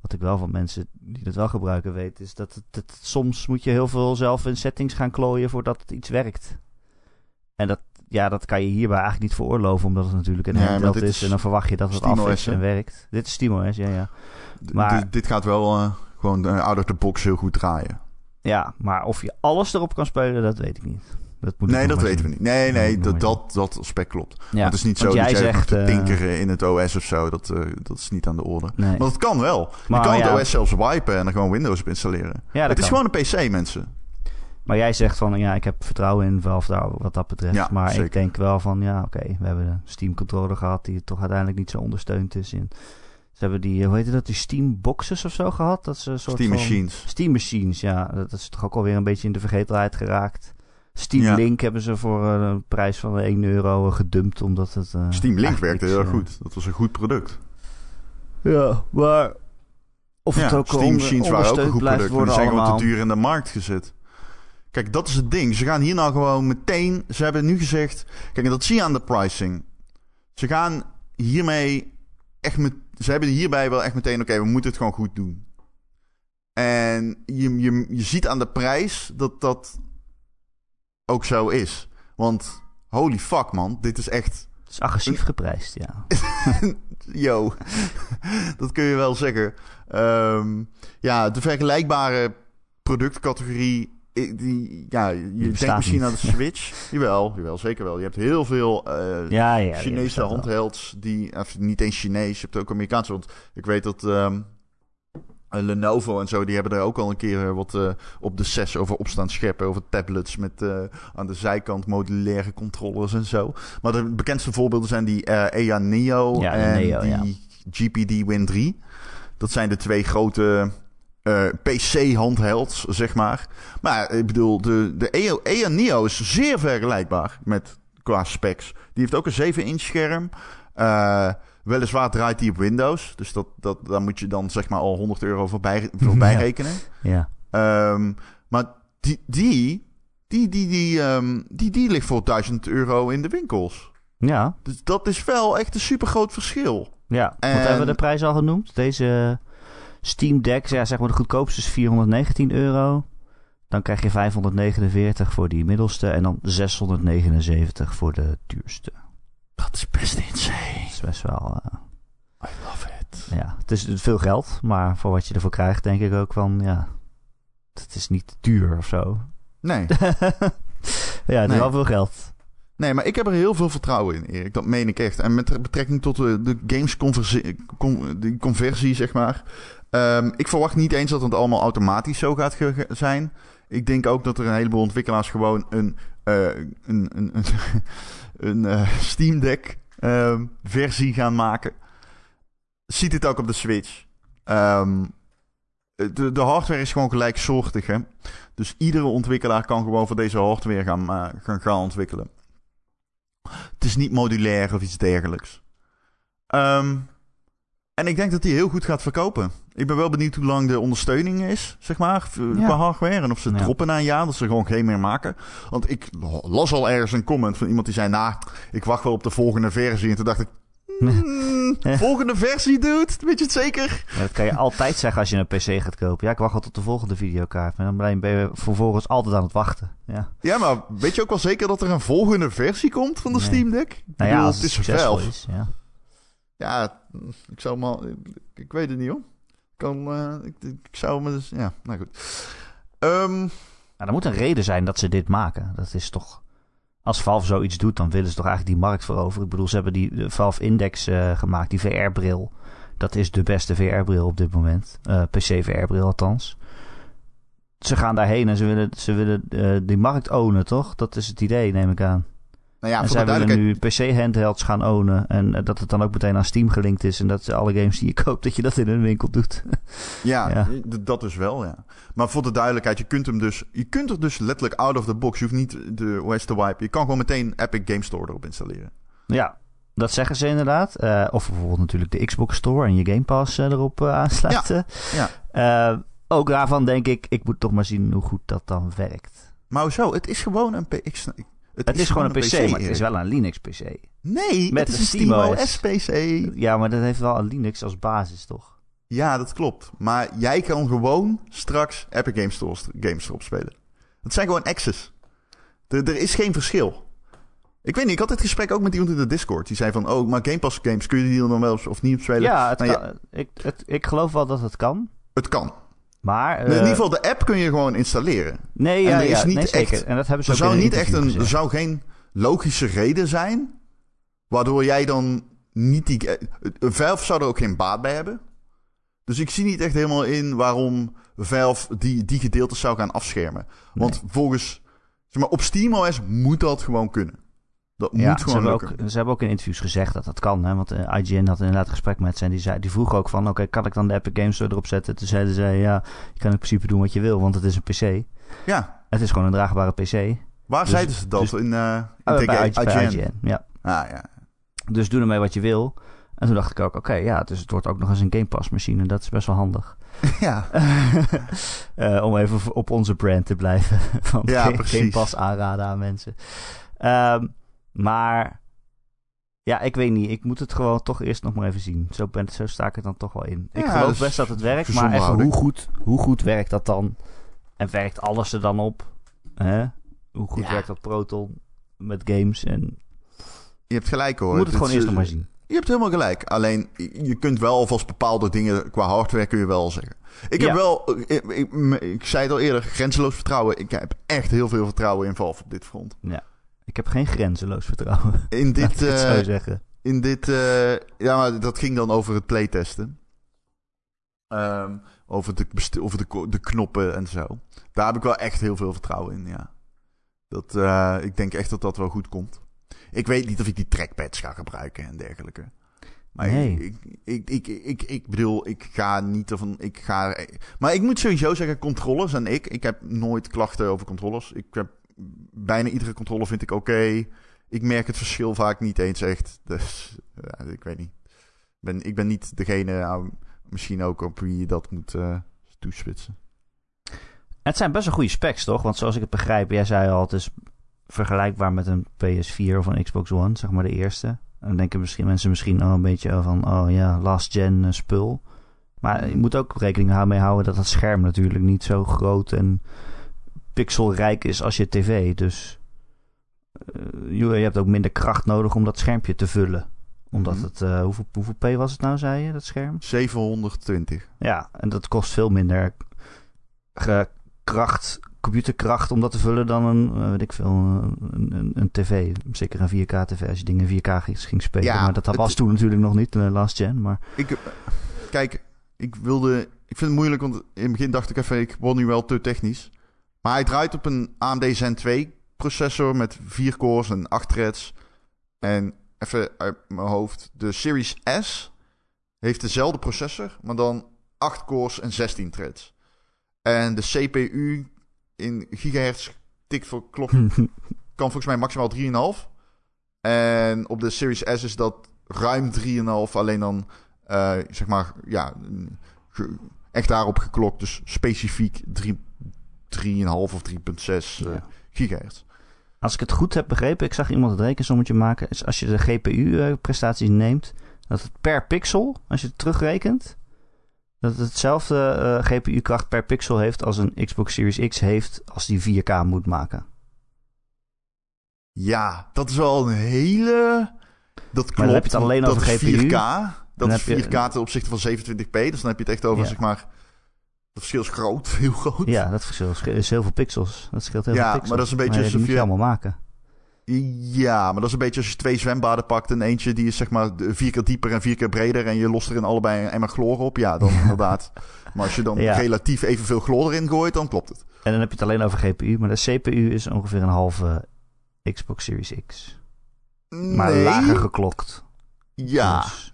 [SPEAKER 1] wat ik wel van mensen die het wel gebruiken weet, is dat het- soms moet je heel veel zelf in settings gaan klooien voordat het iets werkt. En dat, ja, dat kan je hierbij eigenlijk niet veroorloven, omdat het natuurlijk een handheld is, en dan verwacht je dat het af is en werkt. Dit is SteamOS, ja, ja. Maar-
[SPEAKER 2] dit, dit gaat wel eh, gewoon eh, out of the box heel goed draaien.
[SPEAKER 1] Ja, maar of je alles erop kan spelen, dat weet ik niet. Dat moet
[SPEAKER 2] nee, dat weten we niet. Nee, nee, dat, dat, dat aspect klopt.
[SPEAKER 1] Ja,
[SPEAKER 2] het is niet zo dat
[SPEAKER 1] jij zegt,
[SPEAKER 2] te
[SPEAKER 1] eh,
[SPEAKER 2] tinkeren in het OS of zo. Dat, dat is niet aan de orde.
[SPEAKER 1] Nee.
[SPEAKER 2] Maar dat kan wel.
[SPEAKER 1] Maar
[SPEAKER 2] je kan
[SPEAKER 1] ja.
[SPEAKER 2] het OS zelfs wipen en er gewoon Windows op installeren.
[SPEAKER 1] Ja, dat
[SPEAKER 2] het is gewoon een PC, mensen.
[SPEAKER 1] Maar jij zegt van, ja, ik heb vertrouwen in Valve daar, wat dat betreft.
[SPEAKER 2] Ja,
[SPEAKER 1] maar ik denk wel van, ja, oké, we hebben een Steam controller gehad die toch uiteindelijk niet zo ondersteund is. In. Ze hebben die, hoe heet dat, die Steam boxes of zo gehad? Dat is een soort
[SPEAKER 2] Steam
[SPEAKER 1] van-
[SPEAKER 2] Machines.
[SPEAKER 1] Steam Machines, ja. Dat is toch ook alweer een beetje in de vergetelheid geraakt. Steam
[SPEAKER 2] Ja.
[SPEAKER 1] Link hebben ze voor eh, een prijs van 1 euro gedumpt, omdat het... eh,
[SPEAKER 2] Steam Link werkte heel erg
[SPEAKER 1] eh,
[SPEAKER 2] goed. Dat was een goed product.
[SPEAKER 1] Ja, maar... Of het ook
[SPEAKER 2] Steam Machines waren ook een goed product. Die zijn gewoon te duur in de markt gezet. Kijk, dat is het ding. Ze gaan hier nou gewoon meteen... Ze hebben nu gezegd... Kijk, en dat zie je aan de pricing. Ze gaan hiermee echt met... Ze hebben hierbij wel echt meteen... Oké, we moeten het gewoon goed doen. En je, je, je ziet aan de prijs dat dat ook zo is. Want holy fuck man, dit is echt...
[SPEAKER 1] Het is agressief geprijsd, ja. [LAUGHS]
[SPEAKER 2] Yo, [LAUGHS] dat kun je wel zeggen. Ehm, ja, de vergelijkbare productcategorie. Die, ja, je denkt misschien
[SPEAKER 1] niet.
[SPEAKER 2] aan de Switch. [LAUGHS] jawel, jawel, zeker wel. Je hebt heel veel eh,
[SPEAKER 1] Ja, ja. ja,
[SPEAKER 2] Chinese handhelds die, of niet eens Chinees, je hebt ook Amerikaanse. Want ik weet dat ehm, eh, Lenovo en zo, die hebben er ook al een keer eh, wat op de 6 over op staan scheppen. Over tablets met aan de zijkant modulaire controllers en zo. Maar de bekendste voorbeelden zijn die EA Neo
[SPEAKER 1] Ja, de
[SPEAKER 2] en
[SPEAKER 1] Neo,
[SPEAKER 2] die. GPD Win 3. Dat zijn de twee grote eh, PC-handhelds, zeg maar. Maar ik bedoel, de, de EO, EA Neo is zeer vergelijkbaar met qua specs. Die heeft ook een 7-inch scherm. Eh, weliswaar draait die op Windows. Dus dat, dat, daar moet je dan zeg maar al 100 euro voorbij, [LAUGHS] voorbij
[SPEAKER 1] Ja.
[SPEAKER 2] rekenen.
[SPEAKER 1] Ja.
[SPEAKER 2] Ehm, maar die, die, die, die, die, ehm, die, die ligt voor 1000 euro in de winkels.
[SPEAKER 1] Ja,
[SPEAKER 2] Dus dat is wel echt een super groot verschil.
[SPEAKER 1] ja.
[SPEAKER 2] En-
[SPEAKER 1] hebben we de prijs al genoemd? Deze Steam Deck, ja, zeg maar de goedkoopste is 419 euro. Dan krijg je 549 voor die middelste en dan 679 voor de duurste.
[SPEAKER 2] Dat is best insane.
[SPEAKER 1] Dat is best wel, eh,
[SPEAKER 2] I love it.
[SPEAKER 1] ja, het is veel geld, maar voor wat je ervoor krijgt denk ik ook van, ja, het is niet duur of zo.
[SPEAKER 2] Nee. [LAUGHS]
[SPEAKER 1] ja, het is wel veel geld.
[SPEAKER 2] nee, maar ik heb er heel veel vertrouwen in, Erik. Dat meen ik echt. En met betrekking tot de, de games conversie, con- die conversie, zeg maar. Ehm, ik verwacht niet eens dat het allemaal automatisch zo gaat zijn. Ik denk ook dat er een heleboel ontwikkelaars gewoon een, eh, een, een, [LAUGHS] een, eh, Steam Deck ehm, versie gaan maken. Ziet het ook op de Switch. Ehm, de, de hardware is gewoon gelijksoortig, hè. Dus iedere ontwikkelaar kan gewoon voor deze hardware gaan, ma- gaan, gaan ontwikkelen. Het is niet modulair of iets dergelijks. En ik denk dat die heel goed gaat verkopen. Ik ben wel benieuwd hoe lang de ondersteuning is, zeg maar,
[SPEAKER 1] Ja.
[SPEAKER 2] qua hardware. En of ze
[SPEAKER 1] Ja.
[SPEAKER 2] droppen na een jaar, dat ze gewoon geen meer maken. Want ik las al ergens een comment van iemand die zei... Nou, ik wacht wel op de volgende versie. En toen dacht ik... [LAUGHS] "Hmm, volgende versie, dude? Weet je het zeker?
[SPEAKER 1] Ja, dat kan je altijd zeggen als je een PC gaat kopen. Ja, ik wacht al tot de volgende videokaart. Maar dan ben je- vervolgens altijd aan het wachten. Ja.
[SPEAKER 2] Ja, maar weet je ook wel zeker dat er een volgende versie komt van de
[SPEAKER 1] Nee.
[SPEAKER 2] Steam Deck? Ik
[SPEAKER 1] Nou
[SPEAKER 2] bedoel,
[SPEAKER 1] ja, als
[SPEAKER 2] het
[SPEAKER 1] het
[SPEAKER 2] is
[SPEAKER 1] is. Ja.
[SPEAKER 2] Ja, ik zou maar... Ik weet het niet, hoor. Eh, ik, ik zou me dus... Ja, nou goed. Ehm,
[SPEAKER 1] Maar er moet een reden zijn dat ze dit maken. Dat is toch... Als Valve zoiets doet, dan willen ze toch eigenlijk die markt veroveren. Ik bedoel, ze hebben die Valve Index eh, gemaakt, die VR-bril. Dat is de beste VR-bril op dit moment. Eh, PC-VR-bril althans. Ze gaan daarheen en ze willen, ze willen die markt ownen, toch? Dat is het idee, neem ik aan.
[SPEAKER 2] Nou ja,
[SPEAKER 1] en
[SPEAKER 2] voor
[SPEAKER 1] zij willen nu PC-handhelds gaan ownen. En eh, dat het dan ook meteen aan Steam gelinkt is. En dat alle games die je [LAUGHS] koopt, dat je dat in een winkel doet. [LAUGHS]
[SPEAKER 2] Ja,
[SPEAKER 1] Ja.
[SPEAKER 2] dat dus wel, ja. Maar voor de duidelijkheid, je kunt hem dus... Je kunt er dus letterlijk out of the box. Je hoeft niet de OS te wipen. Je kan gewoon meteen Epic Game Store erop installeren.
[SPEAKER 1] Ja, dat zeggen ze inderdaad. Eh, of bijvoorbeeld natuurlijk de Xbox Store en je Game Pass eh, erop aansluiten.
[SPEAKER 2] Ja.
[SPEAKER 1] Eh, ook daarvan denk ik, ik moet toch maar zien hoe goed dat dan werkt.
[SPEAKER 2] Maar hoezo? Het is gewoon een... P- ik snap- het,
[SPEAKER 1] Het is gewoon een PC, maar het is wel een Linux PC.
[SPEAKER 2] Nee,
[SPEAKER 1] met
[SPEAKER 2] het is
[SPEAKER 1] een SteamOS.
[SPEAKER 2] PC.
[SPEAKER 1] Ja, maar dat heeft wel een Linux als basis, toch?
[SPEAKER 2] Ja, dat klopt. Maar jij kan gewoon straks Epic Games Store games erop spelen. Dat zijn gewoon access. Er, er is geen verschil. Ik weet niet, ik had dit gesprek ook met iemand in de Discord. Die zei van, oh, maar Game Pass games, kun je die dan wel of niet op spelen?
[SPEAKER 1] Ja, het
[SPEAKER 2] Nou,
[SPEAKER 1] kan, Ik, het, ik geloof wel dat het kan.
[SPEAKER 2] Het kan.
[SPEAKER 1] Maar...
[SPEAKER 2] in
[SPEAKER 1] eh,
[SPEAKER 2] ieder geval, de app kun je gewoon installeren.
[SPEAKER 1] Nee,
[SPEAKER 2] en
[SPEAKER 1] ja,
[SPEAKER 2] er is
[SPEAKER 1] ja,
[SPEAKER 2] niet
[SPEAKER 1] nee, zeker.
[SPEAKER 2] echt-
[SPEAKER 1] En dat hebben ze
[SPEAKER 2] Er
[SPEAKER 1] ook
[SPEAKER 2] zou niet echt een, er zou geen logische reden zijn waardoor jij dan niet die. eh, Valve zou er ook geen baat bij hebben. Dus ik zie niet echt helemaal in waarom Valve die, die gedeeltes zou gaan afschermen. Want volgens, zeg maar, op SteamOS moet dat gewoon kunnen. Dat
[SPEAKER 1] Ja,
[SPEAKER 2] moet
[SPEAKER 1] ze hebben, ook, ze hebben ook in interviews gezegd dat dat kan. Hè? Want eh, IGN had inderdaad een gesprek met ze. En die, zei, die vroeg ook van... Oké, kan ik dan de Epic Games Store erop zetten? Toen zeiden ze... Ja, je kan in principe doen wat je wil. Want het is een PC.
[SPEAKER 2] Ja,
[SPEAKER 1] Het is gewoon een draagbare PC.
[SPEAKER 2] waar
[SPEAKER 1] Dus-
[SPEAKER 2] zeiden ze dat?
[SPEAKER 1] dus-
[SPEAKER 2] in eh in tegen
[SPEAKER 1] bij,
[SPEAKER 2] IGN?
[SPEAKER 1] Ja.
[SPEAKER 2] Ah ja.
[SPEAKER 1] Dus doe ermee wat je wil. En toen dacht ik ook... Oké, ja, dus het wordt ook nog eens een Game Pass machine. Dat is best wel handig. [LAUGHS] [LAUGHS]
[SPEAKER 2] ja.
[SPEAKER 1] Eh, om even op onze brand te blijven. [LAUGHS] Van
[SPEAKER 2] Ja,
[SPEAKER 1] geen,
[SPEAKER 2] precies.
[SPEAKER 1] geen pas aanraden aan mensen. Ehm, maar ja, ik weet niet. Ik moet het gewoon toch eerst nog maar even zien. Zo, ben, zo sta ik er dan toch wel in. Ik
[SPEAKER 2] Ja,
[SPEAKER 1] geloof
[SPEAKER 2] dus
[SPEAKER 1] best dat het werkt. Maar even hoe goed, hoe goed werkt dat dan? En werkt alles er dan op? Hè? Hoe goed
[SPEAKER 2] Ja.
[SPEAKER 1] werkt dat Proton met games? En
[SPEAKER 2] Je hebt gelijk hoor.
[SPEAKER 1] we moeten het gewoon
[SPEAKER 2] is,
[SPEAKER 1] eerst nog
[SPEAKER 2] eh,
[SPEAKER 1] maar zien.
[SPEAKER 2] Je hebt helemaal gelijk. Alleen je kunt wel alvast bepaalde dingen qua hardware kun je wel zeggen. Ik heb
[SPEAKER 1] Ja.
[SPEAKER 2] wel, ik, ik, ik zei het al eerder, grenzeloos vertrouwen. Ik heb echt heel veel vertrouwen in Valve op dit front.
[SPEAKER 1] Ik heb geen grenzeloos vertrouwen. [LAUGHS]
[SPEAKER 2] In dit,
[SPEAKER 1] ik het zo
[SPEAKER 2] eh,
[SPEAKER 1] zeggen.
[SPEAKER 2] in dit, eh, ja, maar dat ging dan over het playtesten. Ehm, over de, over de, de knoppen en zo. Daar heb ik wel echt heel veel vertrouwen in, ja. Dat, eh, ik denk echt dat dat wel goed komt. Ik weet niet of ik die trackpads ga gebruiken en dergelijke. Maar
[SPEAKER 1] Nee.
[SPEAKER 2] ik, ik, ik, ik, ik bedoel, ik ga niet ervan. Ik ga, maar ik moet sowieso zeggen, controllers en ik. Ik heb nooit klachten over controllers. Ik heb bijna iedere controller vind ik oké. Ik merk het verschil vaak niet eens echt. Dus ja, ik weet niet. Ik ben, ik ben niet degene, misschien ook op wie je dat moet eh toespitsen.
[SPEAKER 1] Het zijn best wel goede specs, toch? Want zoals ik het begrijp, jij zei al, het is vergelijkbaar met een PS4 of een Xbox One, zeg maar de eerste. Dan denken misschien, mensen misschien al een beetje van, oh ja, last gen eh, spul. Maar je moet ook rekening mee houden dat het scherm natuurlijk niet zo groot en pixelrijk is als je tv. Dus eh, je je hebt ook minder kracht nodig om dat schermpje te vullen. Omdat
[SPEAKER 2] Mhm.
[SPEAKER 1] het, eh, hoeveel, hoeveel P was het nou, zei je, dat scherm?
[SPEAKER 2] 720.
[SPEAKER 1] Ja, en dat kost veel minder ge- kracht, computerkracht om dat te vullen dan een, eh, weet ik veel, een, een, een tv. Zeker een 4K-tv als je dingen 4K ging- spelen.
[SPEAKER 2] Ja,
[SPEAKER 1] maar dat
[SPEAKER 2] het-
[SPEAKER 1] was toen natuurlijk nog niet, de last gen. Maar
[SPEAKER 2] Ik, eh, kijk, ik wilde. Ik vind het moeilijk, want in het begin dacht ik even, ik word nu wel te technisch. Maar hij draait op een AMD Zen 2 processor met 4 cores en 8 threads. En even uit mijn hoofd, de Series S heeft dezelfde processor, maar dan 8 cores en 16 threads. En de CPU in gigahertz tikt voor klok [LAUGHS] kan volgens mij maximaal 3,5. En op de Series S is dat ruim 3,5. Alleen dan, eh, zeg maar, ja, echt daarop geklokt. Dus specifiek 3 3,5 of 3,6 eh,
[SPEAKER 1] Ja.
[SPEAKER 2] gigahertz.
[SPEAKER 1] als ik het goed heb begrepen, ik zag iemand het rekensommetje maken, is als je de GPU-prestaties neemt, dat het per pixel, als je het terugrekent, dat het hetzelfde eh, GPU-kracht per pixel heeft als een Xbox Series X heeft als die 4K moet maken.
[SPEAKER 2] Ja, dat is wel een hele... Dat klopt.
[SPEAKER 1] dan heb je het alleen over
[SPEAKER 2] is
[SPEAKER 1] GPU.
[SPEAKER 2] 4K.
[SPEAKER 1] Dan
[SPEAKER 2] Dat is
[SPEAKER 1] heb je-
[SPEAKER 2] 4K ten opzichte van 27p. Dus dan heb je het echt over,
[SPEAKER 1] Ja.
[SPEAKER 2] zeg maar... Dat verschil is groot, [LAUGHS] heel groot.
[SPEAKER 1] Ja, dat verschil is- heel veel pixels. Dat scheelt heel
[SPEAKER 2] Ja,
[SPEAKER 1] veel pixels.
[SPEAKER 2] maar dat is een beetje
[SPEAKER 1] Maar ja,
[SPEAKER 2] alsof
[SPEAKER 1] die moet je
[SPEAKER 2] je-
[SPEAKER 1] allemaal maken.
[SPEAKER 2] Ja, maar dat is een beetje als je twee zwembaden pakt en eentje die is zeg maar vier keer dieper en vier keer breder en je lost er in allebei een emmer chloor op. Ja, dan [LAUGHS] inderdaad. Maar als je dan
[SPEAKER 1] Ja.
[SPEAKER 2] relatief evenveel chloor erin gooit, dan klopt het.
[SPEAKER 1] En dan heb je het alleen over GPU, maar de CPU is ongeveer een halve Xbox Series X. Maar
[SPEAKER 2] nee.
[SPEAKER 1] lager geklokt.
[SPEAKER 2] Ja.
[SPEAKER 1] Dus,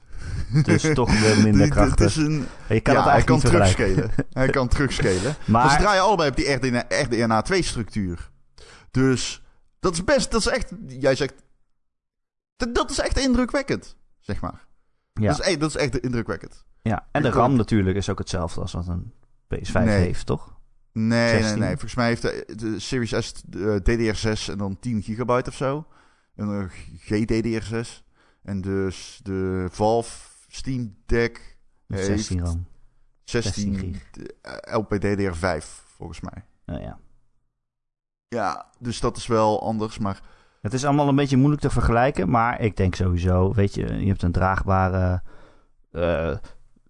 [SPEAKER 1] dus toch weer [LAUGHS] minder krachtig.
[SPEAKER 2] Een,
[SPEAKER 1] je kan
[SPEAKER 2] ja,
[SPEAKER 1] het
[SPEAKER 2] hij kan [LAUGHS] terugscalen. hij kan terugscalen.
[SPEAKER 1] Maar
[SPEAKER 2] ze draaien allebei op die RDNA, RDNA 2 structuur. Dus dat is best, dat is echt, jij zegt, dat, dat is echt indrukwekkend, zeg maar.
[SPEAKER 1] ja,
[SPEAKER 2] Dat, is, echt- dat is echt indrukwekkend.
[SPEAKER 1] ja, en de RAM natuurlijk is ook hetzelfde als wat een PS5
[SPEAKER 2] Nee.
[SPEAKER 1] heeft, toch?
[SPEAKER 2] Nee, nee,
[SPEAKER 1] 16.
[SPEAKER 2] nee. Volgens mij heeft de, de Series S eh, DDR6 en dan 10 gigabyte of zo. En een GDDR6. En dus de Valve Steam Deck heeft
[SPEAKER 1] 16 RAM.
[SPEAKER 2] 16
[SPEAKER 1] gig.
[SPEAKER 2] eh, LPDDR5, volgens mij.
[SPEAKER 1] Nou ja.
[SPEAKER 2] Ja, dus dat is wel anders, maar...
[SPEAKER 1] Het is allemaal een beetje moeilijk te vergelijken, maar ik denk sowieso, weet je, je hebt een draagbare,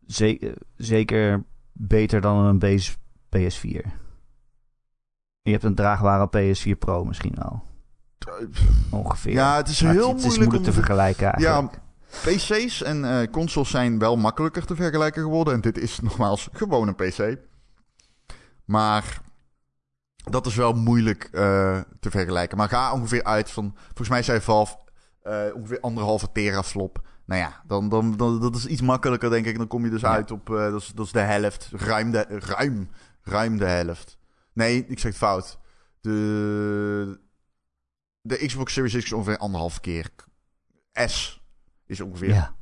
[SPEAKER 1] ze- eh, zeker beter dan een base PS4. Je hebt een draagbare PS4 Pro misschien wel, ongeveer.
[SPEAKER 2] Ja, het is heel
[SPEAKER 1] het, het is
[SPEAKER 2] moeilijk om...
[SPEAKER 1] te vergelijken eigenlijk.
[SPEAKER 2] Ja, PC's en eh, consoles zijn wel makkelijker te vergelijken geworden. En dit is [LAUGHS] nogmaals gewoon een PC. Maar dat is wel moeilijk eh, te vergelijken. Maar ga ongeveer uit van... Volgens mij zei Valve eh, ongeveer anderhalve teraflop. Nou ja, dan, dan, dan, dat is iets makkelijker denk ik. Dan kom je dus
[SPEAKER 1] Ja.
[SPEAKER 2] uit op... dat, is, dat is de helft. Ruim de, ruim, ruim de helft. Nee, ik zeg het fout. De, de Xbox Series X is ongeveer anderhalf keer. S is ongeveer
[SPEAKER 1] ja.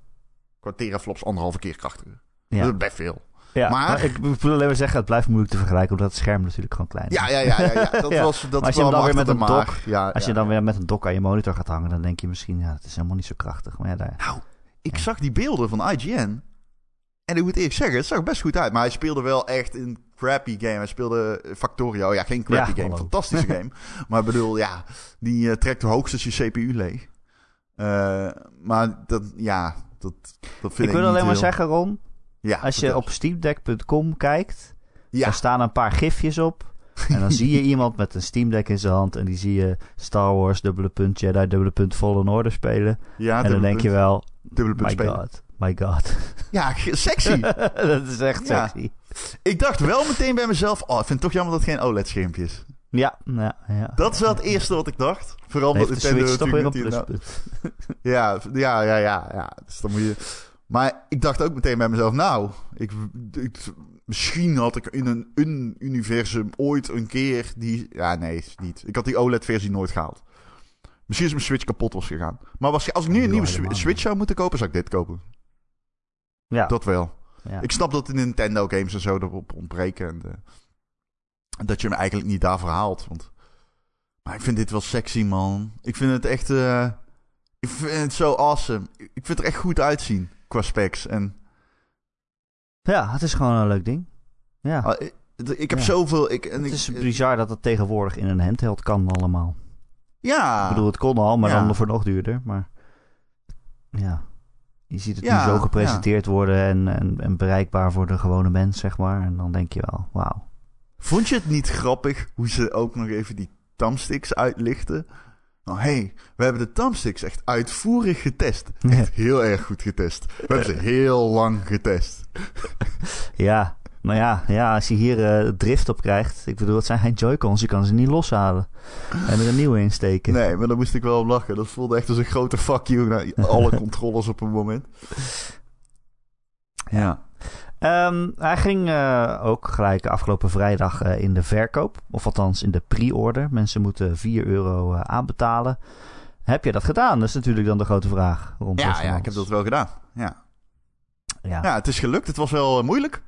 [SPEAKER 2] qua teraflops anderhalve keer krachtiger.
[SPEAKER 1] Ja.
[SPEAKER 2] Dat is best veel.
[SPEAKER 1] Ja,
[SPEAKER 2] Maar-
[SPEAKER 1] maar, ik wil alleen maar zeggen, het blijft moeilijk te vergelijken, omdat het scherm natuurlijk gewoon klein is.
[SPEAKER 2] Ja, ja, ja, ja, ja. [LAUGHS] dat
[SPEAKER 1] Ja.
[SPEAKER 2] was dat
[SPEAKER 1] Maar als je dan weer met een
[SPEAKER 2] maag. Ja,
[SPEAKER 1] Als je dan weer met een dock aan je monitor gaat hangen, dan denk je misschien, ja, het is helemaal niet zo krachtig. Maar ja, daar...
[SPEAKER 2] Nou, ik zag die beelden van IGN. En ik moet eerlijk zeggen, het zag best goed uit. Maar hij speelde wel echt een crappy game. Hij speelde Factorio. Ja, geen crappy
[SPEAKER 1] Ja,
[SPEAKER 2] game. Fantastische [LAUGHS] game. Maar ik bedoel, ja, die eh, trekt hoogstens je CPU leeg. Eh, maar dat, ja, dat, dat vind ik
[SPEAKER 1] Ik wil alleen maar zeggen, Ron,
[SPEAKER 2] Ja,
[SPEAKER 1] als je op steamdeck.com kijkt,
[SPEAKER 2] Ja,
[SPEAKER 1] daar staan een paar gifjes op. En dan zie je [LAUGHS] iemand met een Steam Deck in zijn hand en die zie je Star Wars, dubbele punt Jedi, dubbele punt Fallen Order spelen.
[SPEAKER 2] ja
[SPEAKER 1] en dan denk je wel,
[SPEAKER 2] Dubbele punt
[SPEAKER 1] my
[SPEAKER 2] spelen.
[SPEAKER 1] god, my god.
[SPEAKER 2] Ja, [LAUGHS] sexy.
[SPEAKER 1] dat is echt
[SPEAKER 2] Ja.
[SPEAKER 1] sexy.
[SPEAKER 2] Ik dacht wel meteen bij mezelf, oh, ik vind het toch jammer dat het geen OLED-schermpje is.
[SPEAKER 1] Ja, ja, ja.
[SPEAKER 2] Dat is wel het eerste wat ik dacht. Vooral omdat Nintendo
[SPEAKER 1] Switch toch weer pluspunt. [LAUGHS]
[SPEAKER 2] Ja, ja, ja, ja, ja. Dus dan moet je... Maar ik dacht ook meteen bij mezelf, nou, ik, ik- misschien had ik in een, een universum ooit een keer die... Ja, nee, niet. Ik had die OLED-versie nooit gehaald. Misschien is mijn Switch kapot was gegaan. Maar was, als ik nu een
[SPEAKER 1] Ja,
[SPEAKER 2] nieuwe Switch zou moeten kopen, zou ik dit kopen.
[SPEAKER 1] Ja,
[SPEAKER 2] Dat wel.
[SPEAKER 1] Ja.
[SPEAKER 2] Ik snap dat de Nintendo games en zo erop ontbreken. En de- dat je hem eigenlijk niet daarvoor haalt. Want... Maar ik vind dit wel sexy, man. Ik vind het echt... eh, ik vind het zo awesome. Ik vind het er echt goed uitzien qua specs. En
[SPEAKER 1] ja, het is gewoon een leuk ding. Ja.
[SPEAKER 2] ah, ik, ik heb
[SPEAKER 1] Ja.
[SPEAKER 2] zoveel... Ik, en
[SPEAKER 1] het
[SPEAKER 2] ik,
[SPEAKER 1] is bizar dat het tegenwoordig in een handheld kan allemaal.
[SPEAKER 2] Ja.
[SPEAKER 1] Ik bedoel, het kon al, maar
[SPEAKER 2] Ja.
[SPEAKER 1] dan voor nog duurder. Maar ja, je ziet het
[SPEAKER 2] Ja,
[SPEAKER 1] nu zo gepresenteerd worden en, en, en bereikbaar voor de gewone mens, zeg maar. En dan denk je wel, wauw.
[SPEAKER 2] Vond je het niet grappig hoe ze ook nog even die thumbsticks uitlichten? Nou, hey, we hebben de thumbsticks echt uitvoerig getest. [LAUGHS] Echt heel erg goed getest. We hebben ze heel lang getest.
[SPEAKER 1] Ja, nou ja, ja als je hier eh, drift op krijgt. Ik bedoel, het zijn geen Joy-Cons, je kan ze niet loshalen. En er een nieuwe insteken.
[SPEAKER 2] Nee, maar daar moest ik wel om lachen. Dat voelde echt als een grote fuck you naar alle [LAUGHS] controllers op een moment. Ja.
[SPEAKER 1] Ehm, hij ging eh, ook gelijk afgelopen vrijdag eh, in de verkoop. Of althans in de pre-order. Mensen moeten 4 euro aanbetalen. Heb je dat gedaan? Dat is natuurlijk dan de grote vraag. Rond
[SPEAKER 2] Ja, ja, ik heb dat wel gedaan. Ja.
[SPEAKER 1] Ja.
[SPEAKER 2] ja, het is gelukt. Het was wel moeilijk.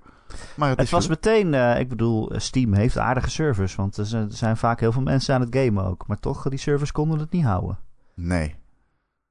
[SPEAKER 2] Maar het,
[SPEAKER 1] was meteen, eh, ik bedoel, Steam heeft aardige servers. Want er zijn- vaak heel veel mensen aan het gamen ook. Maar toch, die servers konden het niet houden.
[SPEAKER 2] Nee.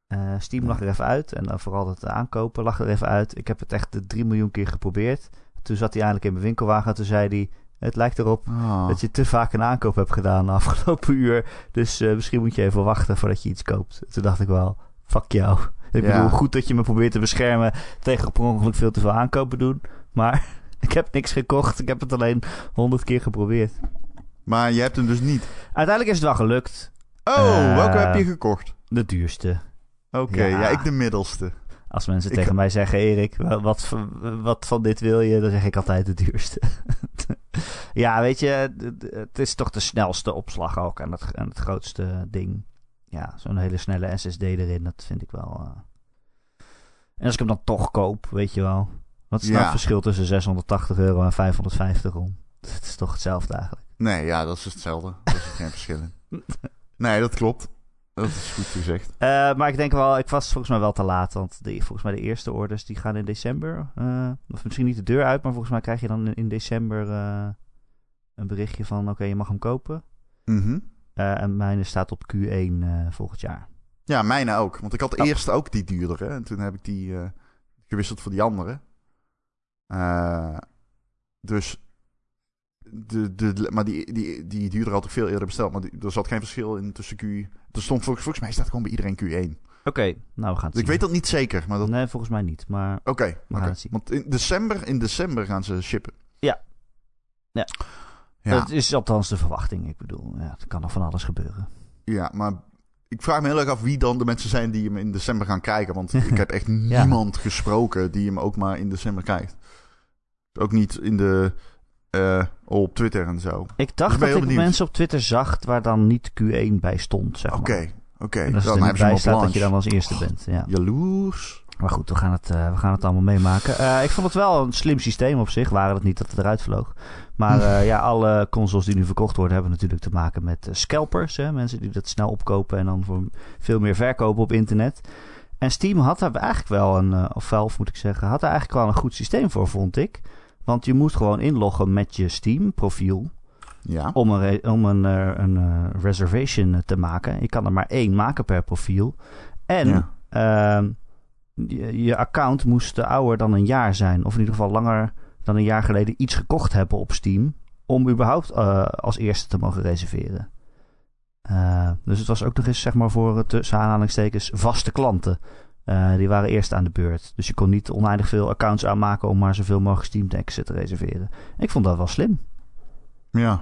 [SPEAKER 1] Eh, Steam lag er even uit. En dan vooral het aankopen lag er even uit. Ik heb het echt 3 miljoen keer geprobeerd. Toen zat hij eindelijk in mijn winkelwagen. En toen zei hij, het lijkt erop
[SPEAKER 2] Oh.
[SPEAKER 1] dat je te vaak een aankoop hebt gedaan de [LAUGHS] afgelopen uur. Dus eh, misschien moet je even wachten voordat je iets koopt. Toen dacht ik wel, fuck jou. [LAUGHS] Ik
[SPEAKER 2] Ja.
[SPEAKER 1] bedoel, goed dat je me probeert te beschermen tegen per ongeluk veel te veel aankopen doen. Maar ik heb niks gekocht. Ik heb het alleen honderd keer geprobeerd.
[SPEAKER 2] Maar je hebt hem dus niet.
[SPEAKER 1] Uiteindelijk is het wel gelukt.
[SPEAKER 2] Oh,
[SPEAKER 1] Eh,
[SPEAKER 2] welke heb je gekocht?
[SPEAKER 1] De duurste.
[SPEAKER 2] Oké,
[SPEAKER 1] ja.
[SPEAKER 2] ja. ik de middelste.
[SPEAKER 1] Als mensen
[SPEAKER 2] Ik-
[SPEAKER 1] tegen mij zeggen, Erik, wa- wat, van- wat van dit wil je? Dan zeg ik altijd de duurste. [LAUGHS] ja, weet je, het is toch de snelste opslag ook en het, en het grootste ding. Ja, zo'n hele snelle SSD erin, dat vind ik wel... eh. En als ik hem dan toch koop, weet je wel. Wat is nou het verschil tussen 680 euro en 550 om? [LAUGHS] Het is toch hetzelfde eigenlijk.
[SPEAKER 2] Nee, ja, dat is hetzelfde. Dat is geen verschil in. [LAUGHS] Nee, dat klopt. Dat is goed gezegd.
[SPEAKER 1] Eh, maar ik denk wel, ik was volgens mij wel te laat. Want de, volgens mij de eerste orders die gaan in december. eh, of misschien niet de deur uit, maar volgens mij krijg je dan in, in december eh, een berichtje van: oké, je mag hem kopen.
[SPEAKER 2] Mhm.
[SPEAKER 1] Eh, en mijne staat op Q1 eh, volgend jaar.
[SPEAKER 2] Ja, mijne ook. Want ik had
[SPEAKER 1] Oh.
[SPEAKER 2] eerst ook die duurdere. En toen heb ik die gewisseld voor die andere. Eh, dus. De, de, maar die, die, die duurde altijd veel eerder besteld. Maar die, er zat geen verschil in tussen Q. Er stond volgens, volgens mij staat gewoon bij iedereen Q1.
[SPEAKER 1] Oké, nou we gaan het
[SPEAKER 2] Dus ik weet dat niet zeker. Maar dat,
[SPEAKER 1] Nee, volgens mij niet. Maar
[SPEAKER 2] Oké,
[SPEAKER 1] we gaan het zien.
[SPEAKER 2] want in december, in december gaan ze shippen.
[SPEAKER 1] Ja. Ja.
[SPEAKER 2] Ja,
[SPEAKER 1] Dat is althans de verwachting. Ik bedoel, ja, er kan nog van alles gebeuren.
[SPEAKER 2] ja, maar ik vraag me heel erg af wie dan de mensen zijn die hem in december gaan kijken. Want [LAUGHS] ik heb echt niemand gesproken die hem ook maar in december kijkt. Ook niet in de, eh, op Twitter en zo.
[SPEAKER 1] Ik
[SPEAKER 2] Dus
[SPEAKER 1] dacht dat ik mensen op Twitter zag waar dan niet Q1 bij stond, zeg
[SPEAKER 2] Oké,
[SPEAKER 1] maar.
[SPEAKER 2] oké. Dan hebben ze hem
[SPEAKER 1] bij
[SPEAKER 2] op
[SPEAKER 1] staat dat je dan als eerste bent. Ja.
[SPEAKER 2] Jaloers.
[SPEAKER 1] Maar goed, we gaan het, eh, we gaan het allemaal meemaken. Eh, ik vond het wel een slim systeem op zich, waren het niet dat het eruit vloog. Maar eh, ja, alle consoles die nu verkocht worden hebben natuurlijk te maken met scalpers. Hè? Mensen die dat snel opkopen en dan voor veel meer verkopen op internet. En Steam had daar eigenlijk wel een, of Valve moet ik zeggen, had daar eigenlijk wel een goed systeem voor, vond ik. Want je moest gewoon inloggen met je Steam profiel
[SPEAKER 2] Ja.
[SPEAKER 1] om een, om een, eh, een eh, reservation te maken. Je kan er maar één maken per profiel. En
[SPEAKER 2] Ja.
[SPEAKER 1] ehm, je, je account moest ouder dan een jaar zijn. Of in ieder geval langer dan een jaar geleden iets gekocht hebben op Steam. Om überhaupt eh, als eerste te mogen reserveren. Eh, dus het was ook nog eens zeg maar voor eh, tussen aanhalingstekens vaste klanten. Eh, die waren eerst aan de beurt. Dus je kon niet oneindig veel accounts aanmaken om maar zoveel mogelijk Steam Decks te reserveren. Ik vond dat wel slim.
[SPEAKER 2] Ja.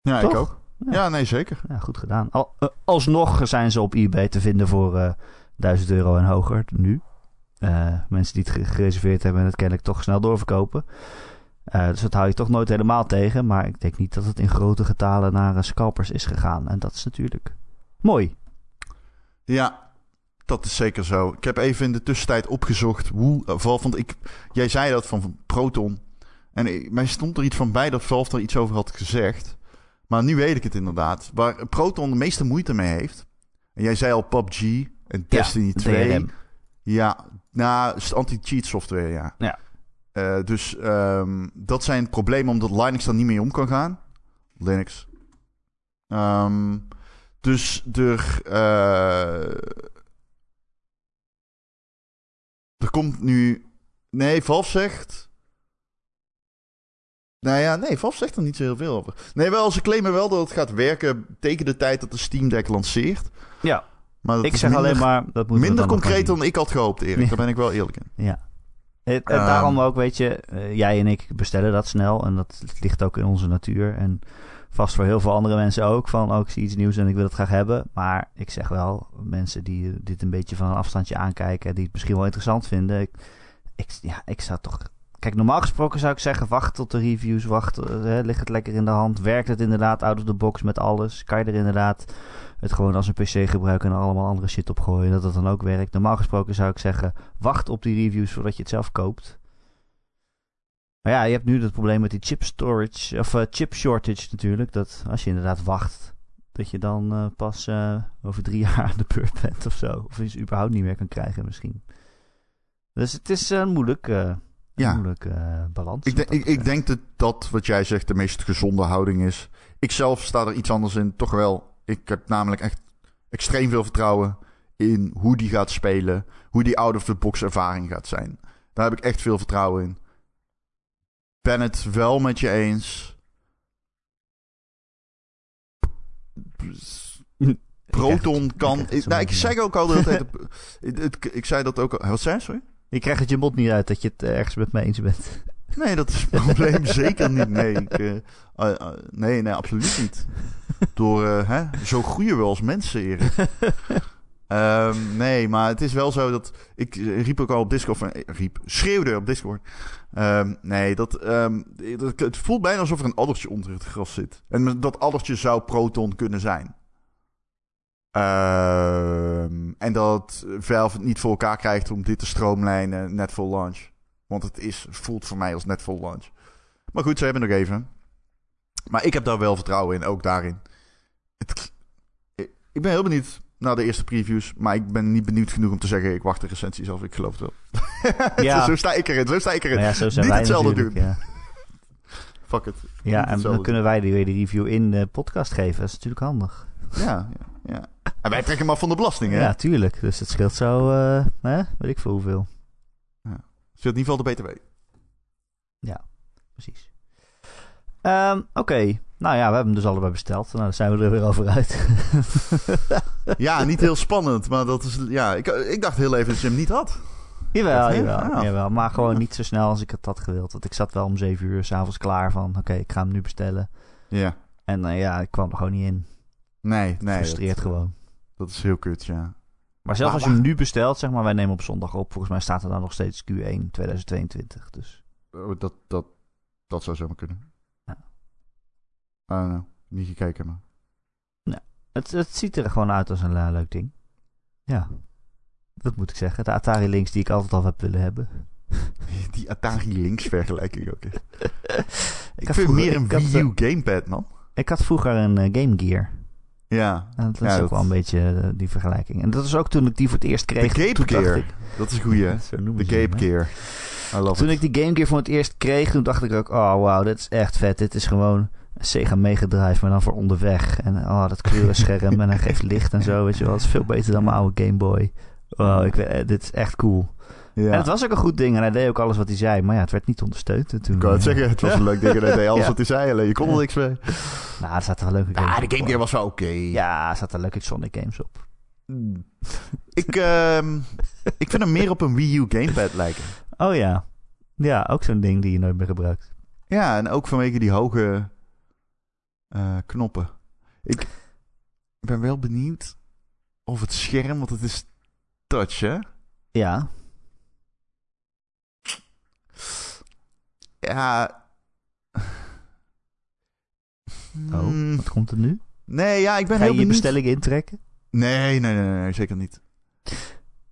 [SPEAKER 2] Ja, ik ook.
[SPEAKER 1] Ja.
[SPEAKER 2] Ja, nee, zeker.
[SPEAKER 1] Ja, goed gedaan. Al, eh, alsnog zijn ze op eBay te vinden voor eh 1000 euro en hoger nu. Mensen die het ge- gereserveerd hebben en het kennelijk toch snel doorverkopen. Dus dat hou je toch nooit helemaal tegen. Maar ik denk niet dat het in grote getalen naar scalpers is gegaan. En dat is natuurlijk mooi.
[SPEAKER 2] Ja, dat is zeker zo. Ik heb even in de tussentijd opgezocht hoe eh, Valve... Want ik, jij zei dat van Proton. En ik, mij stond er iets van bij dat Valve er iets over had gezegd. Maar nu weet ik het inderdaad. Waar Proton de meeste moeite mee heeft... En jij zei al PUBG en Destiny 2.
[SPEAKER 1] DRM.
[SPEAKER 2] Ja, nou, anti-cheat software, ja.
[SPEAKER 1] Ja.
[SPEAKER 2] Eh, dus ehm, dat zijn problemen omdat Linux daar niet mee om kan gaan. Linux. Ehm, dus er, eh, er komt nu... Nee, Valve zegt... Nou ja, nee, Valve zegt er niet zo heel veel over. Nee, wel, ze claimen wel dat het gaat werken tegen de tijd dat de Steam Deck lanceert.
[SPEAKER 1] Ja,
[SPEAKER 2] Maar dat
[SPEAKER 1] ik zeg
[SPEAKER 2] minder,
[SPEAKER 1] alleen maar... Dat
[SPEAKER 2] minder
[SPEAKER 1] dan
[SPEAKER 2] concreet dan ik had gehoopt, Erik. Daar ben ik wel eerlijk in.
[SPEAKER 1] Ja. En
[SPEAKER 2] Ehm.
[SPEAKER 1] daarom ook, weet je, eh, jij en ik bestellen dat snel. En dat ligt ook in onze natuur. En vast voor heel veel andere mensen ook. Van, oh, ik zie iets nieuws en ik wil het graag hebben. Maar ik zeg wel, mensen die dit een beetje van een afstandje aankijken... die het misschien wel interessant vinden... Ik, ja, ik zou toch... Kijk, normaal gesproken zou ik zeggen, wacht tot de reviews, wacht, eh, hè, ligt het lekker in de hand. Werkt het inderdaad out of the box met alles? Kan je er inderdaad het gewoon als een pc gebruiken en allemaal andere shit op gooien, dat het dan ook werkt? Normaal gesproken zou ik zeggen, wacht op die reviews voordat je het zelf koopt. Maar ja, je hebt nu het probleem met die chip storage, of eh, chip shortage natuurlijk, dat als je inderdaad wacht, dat je dan eh, pas eh, over drie [LAUGHS] jaar aan de beurt bent of zo. Of je ze überhaupt niet meer kan krijgen misschien. Dus het is een moeilijk,
[SPEAKER 2] Ja.
[SPEAKER 1] een moeilijk balans.
[SPEAKER 2] Ik, denk-
[SPEAKER 1] dat
[SPEAKER 2] ik, ik denk dat dat wat jij zegt de meest gezonde houding is. Ik zelf sta er iets anders in. Toch wel. Ik heb namelijk echt extreem veel vertrouwen in hoe die gaat spelen. Hoe die out-of-the-box ervaring gaat zijn. Daar heb ik echt veel vertrouwen in. Ben het wel met je eens. Proton kan.
[SPEAKER 1] ik [LAUGHS] het
[SPEAKER 2] Ik, nou, ik zeg ook al het- het- ik zei dat ook al. Wat zei je, sorry?
[SPEAKER 1] Je krijgt het je mond niet uit dat je het eh, ergens met me eens bent. [LAUGHS]
[SPEAKER 2] Nee, dat is het probleem [LAUGHS] zeker niet. Nee, ik, eh, eh, nee, nee, absoluut niet. Door, hè, zo groeien we als mensen, Erik. Ehm, nee, maar het is wel zo dat... Ik riep ook al op Discord... Van, eh, riep, schreeuwde op Discord. Ehm, nee, dat, ehm, dat... Het voelt bijna alsof er een addertje onder het gras zit. En dat addertje zou Proton kunnen zijn. En dat Valve het niet voor elkaar krijgt om dit te stroomlijnen net voor launch. Want het is, voelt voor mij als net voor launch. Maar goed, ze hebben nog even. Maar ik heb daar wel vertrouwen in, ook daarin. Het, ik ben heel benieuwd naar de eerste previews. Maar ik ben niet benieuwd genoeg om te zeggen... ik wacht de recensies af, ik geloof het wel. [LAUGHS]
[SPEAKER 1] Ja.
[SPEAKER 2] zo sta ik erin, zo sta ik erin.
[SPEAKER 1] Maar ja, zo zijn
[SPEAKER 2] Niet hetzelfde doen.
[SPEAKER 1] Ja, [LAUGHS]
[SPEAKER 2] Fuck it.
[SPEAKER 1] ja
[SPEAKER 2] Niet
[SPEAKER 1] en dan kunnen wij die review in de podcast geven. Dat is natuurlijk handig.
[SPEAKER 2] Ja, ja, ja. En wij trekken af van de belasting, hè?
[SPEAKER 1] Ja, tuurlijk. Dus het scheelt zo, eh, hè? weet ik veel hoeveel.
[SPEAKER 2] Zit in ieder geval de BTW.
[SPEAKER 1] Precies. Ehm, Oké, nou ja, we hebben hem dus allebei besteld. Nou, dan zijn we er weer over uit. [LAUGHS]
[SPEAKER 2] Ja, niet heel spannend, maar dat is... Ja, ik, ik dacht heel even dat je hem niet had.
[SPEAKER 1] jawel, jawel,
[SPEAKER 2] Ja.
[SPEAKER 1] jawel. Maar gewoon niet zo snel als ik het had gewild. Want ik zat wel om zeven uur s'avonds klaar van... Oké, ik ga hem nu bestellen.
[SPEAKER 2] Ja.
[SPEAKER 1] En eh, ja, ik kwam er gewoon niet in.
[SPEAKER 2] Nee, nee.
[SPEAKER 1] Frustreert
[SPEAKER 2] dat,
[SPEAKER 1] gewoon.
[SPEAKER 2] dat is heel kut, ja.
[SPEAKER 1] Maar zelfs als je hem nu bestelt, zeg maar, wij nemen op zondag op. Volgens mij staat er dan nog steeds Q1 2022. Dus
[SPEAKER 2] Oh, Dat, dat, dat zou zomaar kunnen. Don't know. Niet gekeken, maar...
[SPEAKER 1] het, het ziet er gewoon uit als een eh, leuk ding. Ja, dat moet ik zeggen. De Atari Lynx die ik altijd al heb willen hebben. [LAUGHS]
[SPEAKER 2] Die Atari Lynx vergelijking ook. [LAUGHS] Ik,
[SPEAKER 1] had
[SPEAKER 2] vind
[SPEAKER 1] vroeger-
[SPEAKER 2] meer een
[SPEAKER 1] ik
[SPEAKER 2] Wii U gamepad, man.
[SPEAKER 1] Ik had vroeger een eh, Game Gear.
[SPEAKER 2] Ja.
[SPEAKER 1] En dat
[SPEAKER 2] Ja,
[SPEAKER 1] is ook
[SPEAKER 2] dat-
[SPEAKER 1] wel een beetje eh, die vergelijking. En dat is ook toen ik die voor het eerst
[SPEAKER 2] De
[SPEAKER 1] kreeg. Toen dacht
[SPEAKER 2] Gear.
[SPEAKER 1] ik-
[SPEAKER 2] Dat is goeie, hè? [LAUGHS] De
[SPEAKER 1] hè.
[SPEAKER 2] Gear.
[SPEAKER 1] Toen
[SPEAKER 2] it.
[SPEAKER 1] ik die Game Gear voor het eerst kreeg, toen dacht ik ook... Oh, wauw, dit is echt vet. Dit is gewoon Sega Mega Drive, maar dan voor onderweg. En oh, dat kleurenscherm en hij geeft licht en zo, weet je wel. Dat is veel beter dan mijn oude Game Boy. Wow, ik, weet- eh, dit is echt cool.
[SPEAKER 2] Ja.
[SPEAKER 1] En het was ook een goed ding en hij deed ook alles wat hij zei. Maar ja, het werd niet ondersteund. En toen,
[SPEAKER 2] Ik wou het
[SPEAKER 1] eh,
[SPEAKER 2] zeggen, het was een leuk ding en hij deed [LAUGHS] alles
[SPEAKER 1] Ja.
[SPEAKER 2] wat hij zei, alleen je kon er niks mee.
[SPEAKER 1] Nou, er zaten wel leuke games
[SPEAKER 2] Ah, de Game Gear was wel oké.
[SPEAKER 1] Ja, er zaten leuke Sonic games op.
[SPEAKER 2] Ik, ehm, [LAUGHS] ik vind hem meer op een Wii U gamepad lijken.
[SPEAKER 1] Oh ja. Ja, ook zo'n ding die je nooit meer gebruikt.
[SPEAKER 2] Ja, en ook vanwege die hoge eh, knoppen. Ik ben wel benieuwd of het scherm, want het is touch, hè?
[SPEAKER 1] Ja.
[SPEAKER 2] Ja.
[SPEAKER 1] Oh,
[SPEAKER 2] Hmm,
[SPEAKER 1] wat komt er nu?
[SPEAKER 2] nee, ja, ik ben
[SPEAKER 1] Ga
[SPEAKER 2] heel
[SPEAKER 1] je je
[SPEAKER 2] benieuwd.
[SPEAKER 1] bestelling intrekken?
[SPEAKER 2] Nee, nee, nee, nee, nee, zeker niet.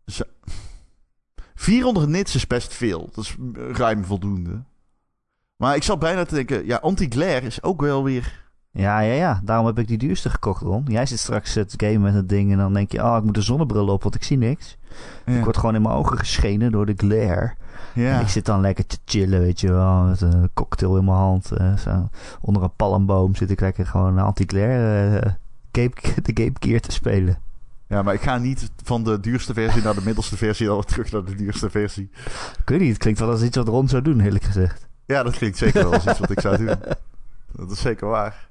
[SPEAKER 2] Zo. 400 nits is best veel. Dat is ruim voldoende. Maar ik zat bijna te denken, ja, anti-glare is ook wel weer...
[SPEAKER 1] Ja, ja, ja. Daarom heb ik die duurste gekocht, Ron. Jij zit straks het game met het ding en dan denk je... Oh, ik moet een zonnebril op, want ik zie niks.
[SPEAKER 2] Ja,
[SPEAKER 1] Ik word gewoon in mijn ogen geschenen door de glare. En
[SPEAKER 2] ja.
[SPEAKER 1] ik zit dan lekker te chillen, weet je wel. Met een cocktail in mijn hand. eh, zo. Onder een palmboom zit ik lekker gewoon anti-glare eh, Cape, [LAUGHS] de Cape Gear te spelen.
[SPEAKER 2] ja, maar ik ga niet van de duurste versie naar de middelste versie... dan terug naar de duurste versie.
[SPEAKER 1] Ik weet niet, het klinkt wel als iets wat Ron zou doen, eerlijk gezegd.
[SPEAKER 2] Ja, dat klinkt zeker wel als iets wat ik zou doen. Dat is zeker waar.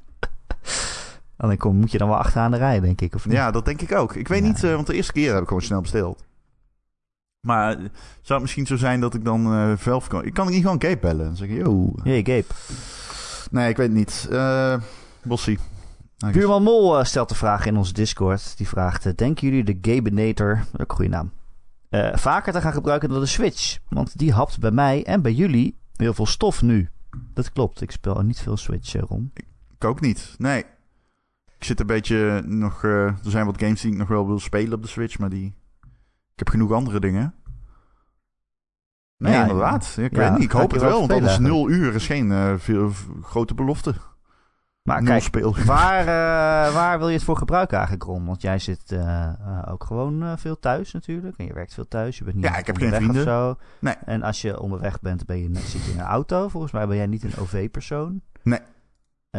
[SPEAKER 1] Alleen kom, moet je dan wel achteraan de rij, denk ik, of niet?
[SPEAKER 2] Ja, dat denk ik ook. Ik weet
[SPEAKER 1] Ja.
[SPEAKER 2] niet, eh, want de eerste keer heb ik gewoon snel besteld. Maar eh, zou het misschien zo zijn dat ik dan eh Velf kan... Ik kan niet gewoon Gabe bellen en zeggen, yo.
[SPEAKER 1] Jee, Gabe.
[SPEAKER 2] Nee, ik weet het niet. Eh Bossie.
[SPEAKER 1] Buurman Mol stelt de vraag in onze Discord. Die vraagt, denken jullie de Gabenator, ook een goede naam, vaker te gaan gebruiken dan de Switch? Want die hapt bij mij en bij jullie heel veel stof nu. Dat klopt, ik speel niet veel Switch, eh, Ron.
[SPEAKER 2] Ik ook niet. Nee. Ik zit een beetje nog... eh, er zijn wat games die ik nog wel wil spelen op de Switch, maar die... Ik heb genoeg andere dingen. Nee,
[SPEAKER 1] Ja,
[SPEAKER 2] inderdaad. Ik
[SPEAKER 1] ja,
[SPEAKER 2] weet niet. Ik hoop het wel, want anders
[SPEAKER 1] spelen
[SPEAKER 2] nul uur is geen eh, veel, grote belofte.
[SPEAKER 1] Maar
[SPEAKER 2] nul
[SPEAKER 1] kijk,
[SPEAKER 2] speel. [LAUGHS]
[SPEAKER 1] waar, eh, waar wil je het voor gebruiken eigenlijk, Ron? Want jij zit ook gewoon veel thuis natuurlijk. En je werkt veel thuis. Je bent niet
[SPEAKER 2] Ja, ik heb geen
[SPEAKER 1] of
[SPEAKER 2] vrienden.
[SPEAKER 1] zo.
[SPEAKER 2] Nee.
[SPEAKER 1] En als je onderweg bent, ben je, zit je in een auto. Volgens mij ben jij niet een OV-persoon.
[SPEAKER 2] Nee.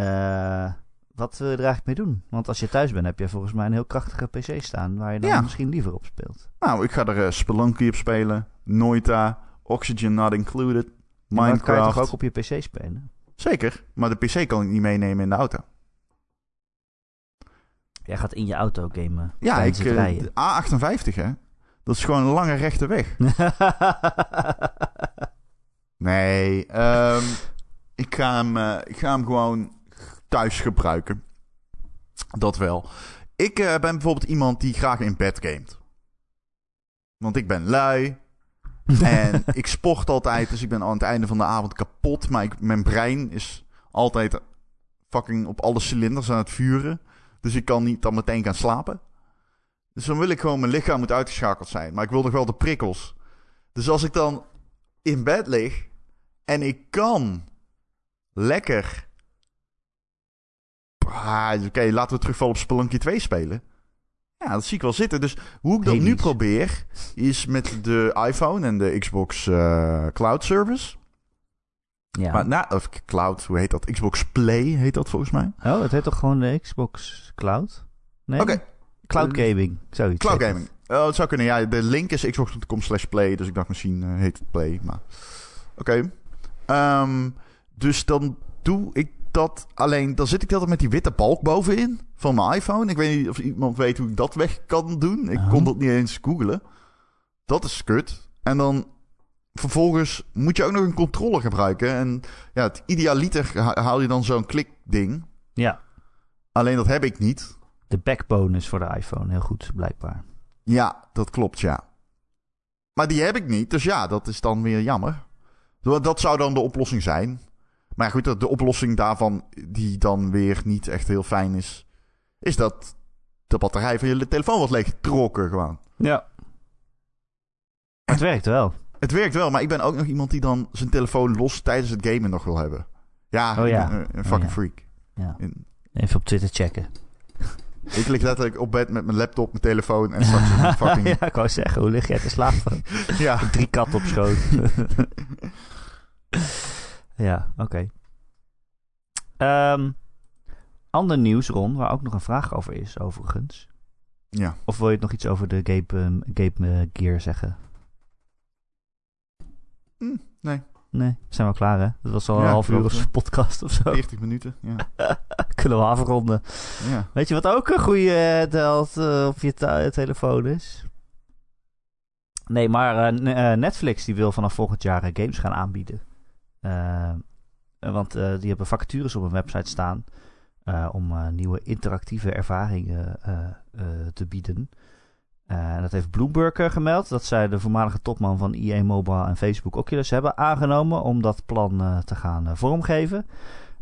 [SPEAKER 1] Eh, wat wil je er eigenlijk mee doen? Want als je thuis bent, heb je volgens mij een heel krachtige PC staan... waar je dan
[SPEAKER 2] Ja.
[SPEAKER 1] misschien liever op speelt.
[SPEAKER 2] Nou, ik ga er eh, Spelunky op spelen. Noita. Oxygen Not Included.
[SPEAKER 1] Maar dat kan je toch
[SPEAKER 2] Minecraft.
[SPEAKER 1] ook op je PC spelen?
[SPEAKER 2] Zeker. Maar de PC kan ik niet meenemen in de auto.
[SPEAKER 1] Jij gaat in je auto gamen
[SPEAKER 2] Ja, ik, eh,
[SPEAKER 1] rijden.
[SPEAKER 2] de A58 hè. Dat is gewoon een lange rechte weg. [LAUGHS] Nee, ehm, ik, ga hem, ik ga hem gewoon thuis gebruiken. Dat wel. Ik eh, ben bijvoorbeeld iemand die graag in bed gamet. Want ik ben lui. [LAUGHS] en ik sport altijd, dus ik ben aan het einde van de avond kapot. Maar ik, mijn brein is altijd fucking op alle cilinders aan het vuren. Dus ik kan niet dan meteen gaan slapen. Dus dan wil ik gewoon, mijn lichaam moet uitgeschakeld zijn. Maar ik wil nog wel de prikkels. Dus als ik dan in bed lig en ik kan lekker... Ah, Oké, laten we terugvallen op Spelunky 2 spelen. Ja, dat zie ik wel zitten. Dus hoe ik dat nu probeer, is met de iPhone en de Xbox eh, Cloud Service.
[SPEAKER 1] ja.
[SPEAKER 2] Maar na, of Cloud, hoe heet dat? Xbox Play heet dat volgens mij.
[SPEAKER 1] Oh, het heet toch gewoon de Xbox Cloud? Nee?
[SPEAKER 2] Oké,
[SPEAKER 1] Cloud Gaming, zoiets.
[SPEAKER 2] Cloud Gaming. Oh, het zou kunnen. Ja, de link is xbox.com slash play. Dus ik dacht misschien eh, heet het play. Maar oké. Ehm, dus dan doe ik dat alleen. Dan zit ik altijd met die witte balk bovenin van mijn iPhone. Ik weet niet of iemand weet hoe ik dat weg kan doen. Ik
[SPEAKER 1] Oh.
[SPEAKER 2] kon dat niet eens googlen. Dat is kut. En dan vervolgens moet je ook nog een controller gebruiken. En ja, het idealiter ha- haal je dan zo'n klikding.
[SPEAKER 1] Ja,
[SPEAKER 2] Alleen dat heb ik niet.
[SPEAKER 1] de backbone is voor de iPhone heel goed, blijkbaar.
[SPEAKER 2] Ja, dat klopt, ja. Maar die heb ik niet, dus ja, dat is dan weer jammer. Dat zou dan de oplossing zijn. Maar goed, de- de oplossing daarvan, die dan weer niet echt heel fijn is, is dat de batterij van je telefoon wordt leeggetrokken gewoon.
[SPEAKER 1] Ja. Het werkt wel.
[SPEAKER 2] Het werkt wel, maar ik ben ook nog iemand die dan zijn telefoon los tijdens het gamen nog wil hebben. Ja,
[SPEAKER 1] Oh ja.
[SPEAKER 2] ben een, een fucking
[SPEAKER 1] Oh ja.
[SPEAKER 2] freak.
[SPEAKER 1] Ja. Even op Twitter checken. [LAUGHS]
[SPEAKER 2] ik lig letterlijk op bed met mijn laptop, mijn telefoon en straks een [LAUGHS] fucking...
[SPEAKER 1] ja, ik wou zeggen, hoe lig jij te slapen?
[SPEAKER 2] ja.
[SPEAKER 1] Drie katten op schoot. [LAUGHS] ja, oké. Ehm, ander nieuws, Ron, waar ook nog een vraag over is, overigens.
[SPEAKER 2] ja.
[SPEAKER 1] Of wil je nog iets over de Gape, ehm, Gape eh, Gear zeggen?
[SPEAKER 2] Hm, nee,
[SPEAKER 1] Nee, zijn we klaar, hè? Dat was al
[SPEAKER 2] Ja,
[SPEAKER 1] een half uur podcast of zo.
[SPEAKER 2] 40 minuten. Ja. [LAUGHS]
[SPEAKER 1] Kunnen we afronden.
[SPEAKER 2] ja.
[SPEAKER 1] Weet je wat ook een goede eh, telt eh, op je telefoon is? Nee, maar eh, Netflix die wil vanaf volgend jaar games gaan aanbieden. Eh, want eh, die hebben vacatures op hun website staan eh, om nieuwe interactieve ervaringen te bieden. En dat heeft Bloomberg gemeld, dat zij de voormalige topman van EA Mobile en Facebook Oculus hebben aangenomen om dat plan te gaan vormgeven.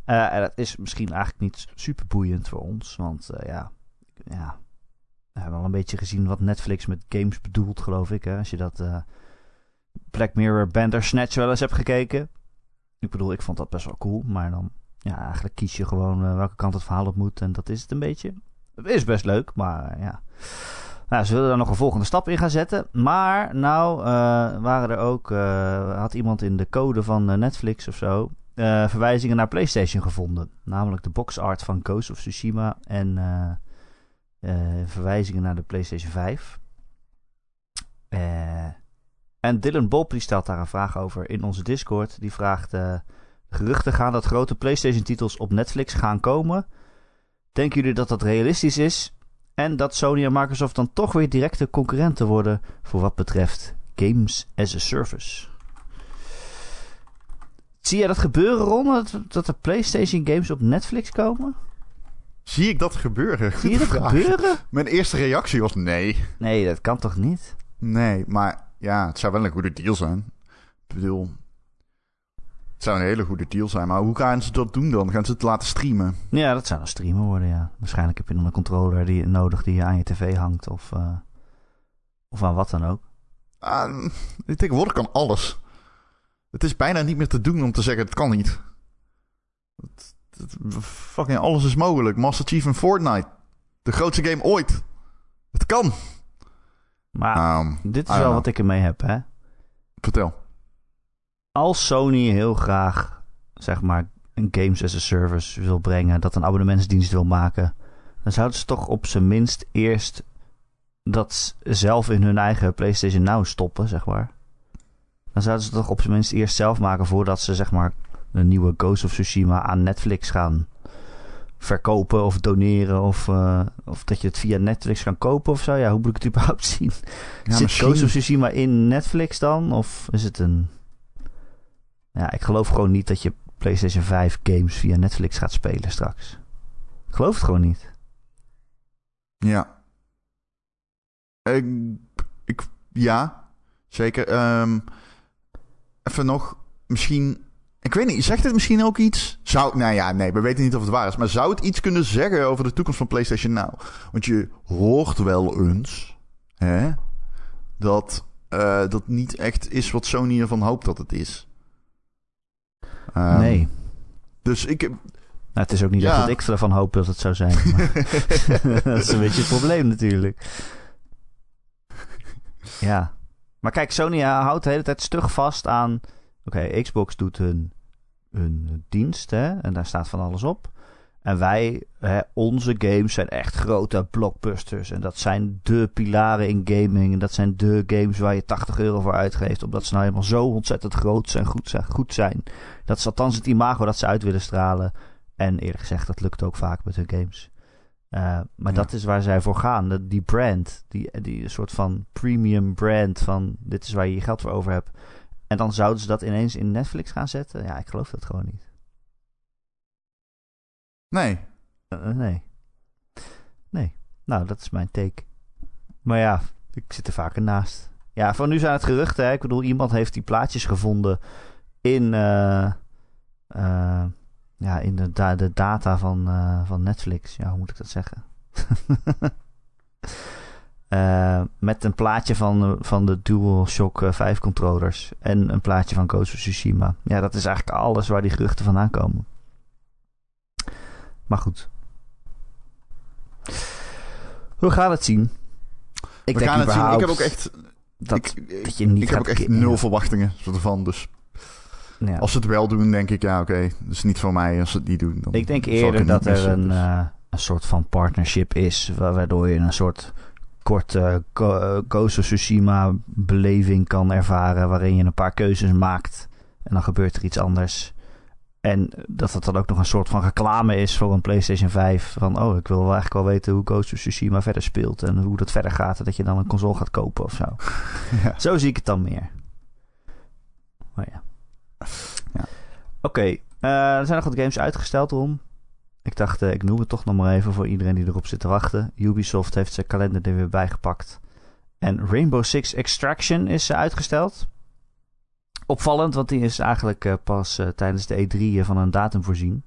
[SPEAKER 1] En dat is misschien eigenlijk niet super boeiend voor ons, want ja, ja, we hebben al een beetje gezien wat Netflix met games bedoelt, geloof ik. Hè? Als je dat Black Mirror Bandersnatch wel eens hebt gekeken. Ik bedoel, ik vond dat best wel cool, maar dan, ja, eigenlijk kies je gewoon eh, welke kant het verhaal op moet en dat is het een beetje. Het is best leuk, maar eh, ja. Nou, ze willen daar nog een volgende stap in gaan zetten. Maar nou eh, waren er ook, had iemand in de code van Netflix of zo verwijzingen naar PlayStation gevonden. Namelijk de box art van Ghost of Tsushima en verwijzingen naar de PlayStation 5. Eh, en Dylan Bob die stelt daar een vraag over in onze Discord. Die vraagt: eh, geruchten gaan dat grote PlayStation-titels op Netflix gaan komen. Denken jullie dat dat realistisch is? En dat Sony en Microsoft dan toch weer directe concurrenten worden voor wat betreft games as a service? Zie je dat gebeuren, Ron? Dat, dat er PlayStation games op Netflix komen?
[SPEAKER 2] Zie ik dat gebeuren?
[SPEAKER 1] Zie je dat gebeuren?
[SPEAKER 2] Mijn eerste reactie was nee.
[SPEAKER 1] Nee, dat kan toch niet?
[SPEAKER 2] Nee, maar ja, het zou wel een goede deal zijn. Ik bedoel, het zou een hele goede deal zijn. Maar hoe gaan ze dat doen dan? Gaan ze het laten streamen?
[SPEAKER 1] Ja, dat zou een streamer worden, ja. Waarschijnlijk heb je dan een controller die, nodig die aan je tv hangt of, eh, of aan wat dan ook.
[SPEAKER 2] Ah, tegenwoordig kan alles. Het is bijna niet meer te doen om te zeggen het kan niet. Het, het- fucking alles is mogelijk. Master Chief in Fortnite. De grootste game ooit. Het kan.
[SPEAKER 1] Maar
[SPEAKER 2] Ehm,
[SPEAKER 1] dit is wel
[SPEAKER 2] know.
[SPEAKER 1] wat ik ermee heb, hè.
[SPEAKER 2] vertel.
[SPEAKER 1] Als Sony heel graag, zeg maar, een games as a service wil brengen, dat een abonnementsdienst wil maken, dan zouden ze toch op zijn minst eerst dat zelf in hun eigen PlayStation Now stoppen, zeg maar. Dan zouden ze toch op zijn minst eerst zelf maken voordat ze, zeg maar, een nieuwe Ghost of Tsushima aan Netflix gaan verkopen of doneren of, eh, of dat je het via Netflix kan kopen of zo. Ja, hoe moet ik het [LAUGHS] überhaupt zien?
[SPEAKER 2] Ja,
[SPEAKER 1] Zit Ghost of Tsushima in Netflix dan? Of is het een... Ja, ik geloof gewoon niet dat je PlayStation 5 games via Netflix gaat spelen straks. Ik geloof het gewoon niet.
[SPEAKER 2] Ja. Ik, ik, ja, zeker. Ehm, even nog, misschien... Ik weet niet, zegt het misschien ook iets? Zou, nou ja, nee, we weten niet of het waar is. Maar zou het iets kunnen zeggen over de toekomst van PlayStation Now? Want je hoort wel eens hè, dat eh, dat niet echt is wat Sony ervan hoopt dat het is. Ehm,
[SPEAKER 1] nee.
[SPEAKER 2] Dus ik...
[SPEAKER 1] Nou, het is ook niet
[SPEAKER 2] Ja.
[SPEAKER 1] echt dat ik ervan hoop dat het zou zijn. [LAUGHS] [LAUGHS] Dat is een beetje het probleem natuurlijk. Ja. Maar kijk, Sony eh, houdt de hele tijd stug vast aan... Oké, Xbox doet hun, hun dienst, hè. En daar staat van alles op. En wij, hè, onze games zijn echt grote blockbusters. En dat zijn de pilaren in gaming. En dat zijn de games waar je 80 euro voor uitgeeft. Omdat ze nou helemaal zo ontzettend groot en goed zijn. Goed zijn. Dat is althans het imago dat ze uit willen stralen. En eerlijk gezegd, dat lukt ook vaak met hun games. Uh, maar
[SPEAKER 2] Ja.
[SPEAKER 1] dat is waar zij voor gaan. Die brand, die, die soort van premium brand van dit is waar je je geld voor over hebt. En dan zouden ze dat ineens in Netflix gaan zetten? Ja, ik geloof dat gewoon niet.
[SPEAKER 2] Nee.
[SPEAKER 1] Eh, eh, nee. Nee. Nou, dat is mijn take. Maar ja, ik zit er vaker naast. Ja, van nu zijn het geruchten. Hè? Ik bedoel, iemand heeft die plaatjes gevonden in, eh, ja, in de, da- de data van, van Netflix. Ja, hoe moet ik dat zeggen? [LAUGHS] Eh, met een plaatje van, eh, van de DualShock eh, 5 controllers. En een plaatje van Ghost of Tsushima. Ja, dat is eigenlijk alles waar die geruchten vandaan komen. Maar goed. We gaan het zien. Ik
[SPEAKER 2] We gaan het zien. Ik heb ook echt,
[SPEAKER 1] dat,
[SPEAKER 2] ik,
[SPEAKER 1] dat je niet
[SPEAKER 2] ik heb ook echt nul
[SPEAKER 1] ja.
[SPEAKER 2] verwachtingen ervan. Dus
[SPEAKER 1] Ja.
[SPEAKER 2] als ze het wel doen, denk ik, ja, oké. dat is niet voor mij. Als ze het niet doen, dan
[SPEAKER 1] Ik denk
[SPEAKER 2] ik
[SPEAKER 1] eerder dat er
[SPEAKER 2] missen,
[SPEAKER 1] een,
[SPEAKER 2] dus.
[SPEAKER 1] eh, een soort van partnership is, wa- waardoor je een soort korte eh, Ghost of Tsushima beleving kan ervaren, waarin je een paar keuzes maakt en dan gebeurt er iets anders. En dat het dan ook nog een soort van reclame is voor een PlayStation 5. Van, oh, ik wil wel eigenlijk wel weten hoe Ghost of Tsushima verder speelt. En hoe dat verder gaat. En dat je dan een console gaat kopen of zo. [LAUGHS]
[SPEAKER 2] Ja.
[SPEAKER 1] Zo zie ik het dan meer. Maar ja.
[SPEAKER 2] Ja.
[SPEAKER 1] Oké, eh, er zijn nog wat games uitgesteld om. Ik dacht, eh, ik noem het toch nog maar even voor iedereen die erop zit te wachten. Ubisoft heeft zijn kalender er weer bijgepakt. En Rainbow Six Extraction is eh, uitgesteld. Opvallend, want die is eigenlijk eh, pas tijdens de E3 van een datum voorzien.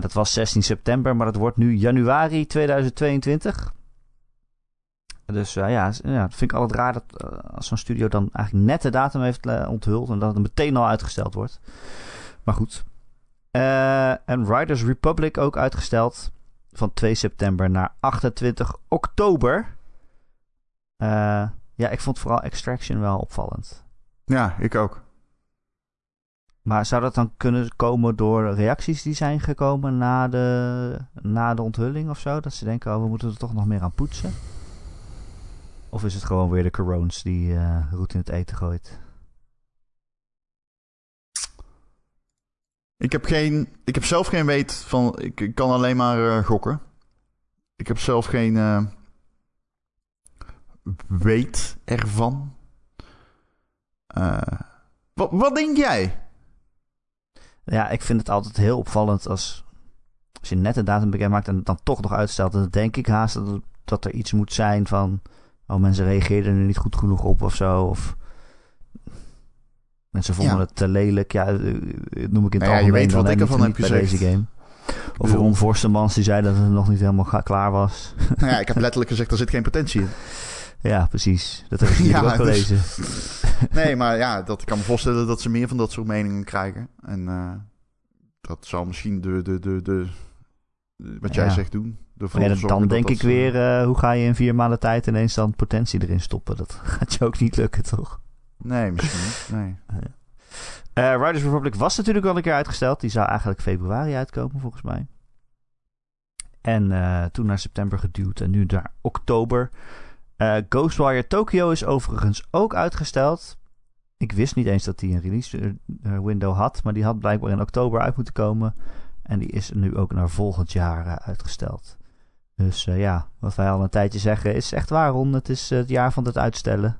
[SPEAKER 1] Dat was 16 september, maar dat wordt nu januari 2022. Dus ja, ja, dat vind ik altijd raar dat als zo'n studio dan eigenlijk net de datum heeft onthuld en dat het meteen al uitgesteld wordt. Maar goed. Eh, en Riders Republic ook uitgesteld van 2 september naar 28 oktober. Eh, ja, ik vond vooral Extraction wel opvallend.
[SPEAKER 2] Ja, ik ook.
[SPEAKER 1] Maar zou dat dan kunnen komen door reacties die zijn gekomen na de, na de onthulling of zo? Dat ze denken, oh, we moeten er toch nog meer aan poetsen? Of is het gewoon weer de corones die eh roet in het eten gooit?
[SPEAKER 2] Ik heb, geen, ik heb zelf geen weet van. Ik, kan alleen maar eh, gokken. Ik heb zelf geen eh, weet ervan. Eh, wat, wat denk jij?
[SPEAKER 1] Ja, ik vind het altijd heel opvallend als, als je net een datum bekend maakt en het dan toch nog uitstelt. Dan denk ik haast dat, dat er iets moet zijn van, oh mensen reageerden er niet goed genoeg op of zo. Of mensen vonden
[SPEAKER 2] Ja.
[SPEAKER 1] het te lelijk. Ja, eh, noem ik in het
[SPEAKER 2] Nou ja, je weet
[SPEAKER 1] dan,
[SPEAKER 2] wat ik ervan heb gezegd.
[SPEAKER 1] deze game. Of Ron Forstemans die zei dat het nog niet helemaal klaar was. [LAUGHS]
[SPEAKER 2] nou ja, ik heb [LAUGHS] letterlijk gezegd, er zit geen potentie in.
[SPEAKER 1] ja, precies. Dat heb ik hier [LAUGHS]
[SPEAKER 2] Ja,
[SPEAKER 1] ook
[SPEAKER 2] dus-
[SPEAKER 1] gelezen.
[SPEAKER 2] Nee, maar ja, dat, ik kan me voorstellen dat ze meer van dat soort meningen krijgen. En eh, dat zal misschien de, de, de, de, de- wat jij
[SPEAKER 1] Ja.
[SPEAKER 2] zegt doen.
[SPEAKER 1] Ja,
[SPEAKER 2] zorgen
[SPEAKER 1] dan
[SPEAKER 2] dat
[SPEAKER 1] denk ik weer, eh, hoe ga je in vier maanden tijd ineens dan potentie erin stoppen? Dat gaat je ook niet lukken, toch?
[SPEAKER 2] Nee, misschien niet. Nee. [LAUGHS]
[SPEAKER 1] Eh, Riders Republic was natuurlijk wel een keer uitgesteld. Die zou eigenlijk februari uitkomen, volgens mij. En eh, toen naar september geduwd en nu naar oktober. Eh, Ghostwire Tokyo is overigens ook uitgesteld. Ik wist niet eens dat die een release window had, maar die had blijkbaar in oktober uit moeten komen. En die is nu ook naar volgend jaar uitgesteld. Dus ja, wat wij al een tijdje zeggen is echt waar, Ron. Het is het jaar van het uitstellen.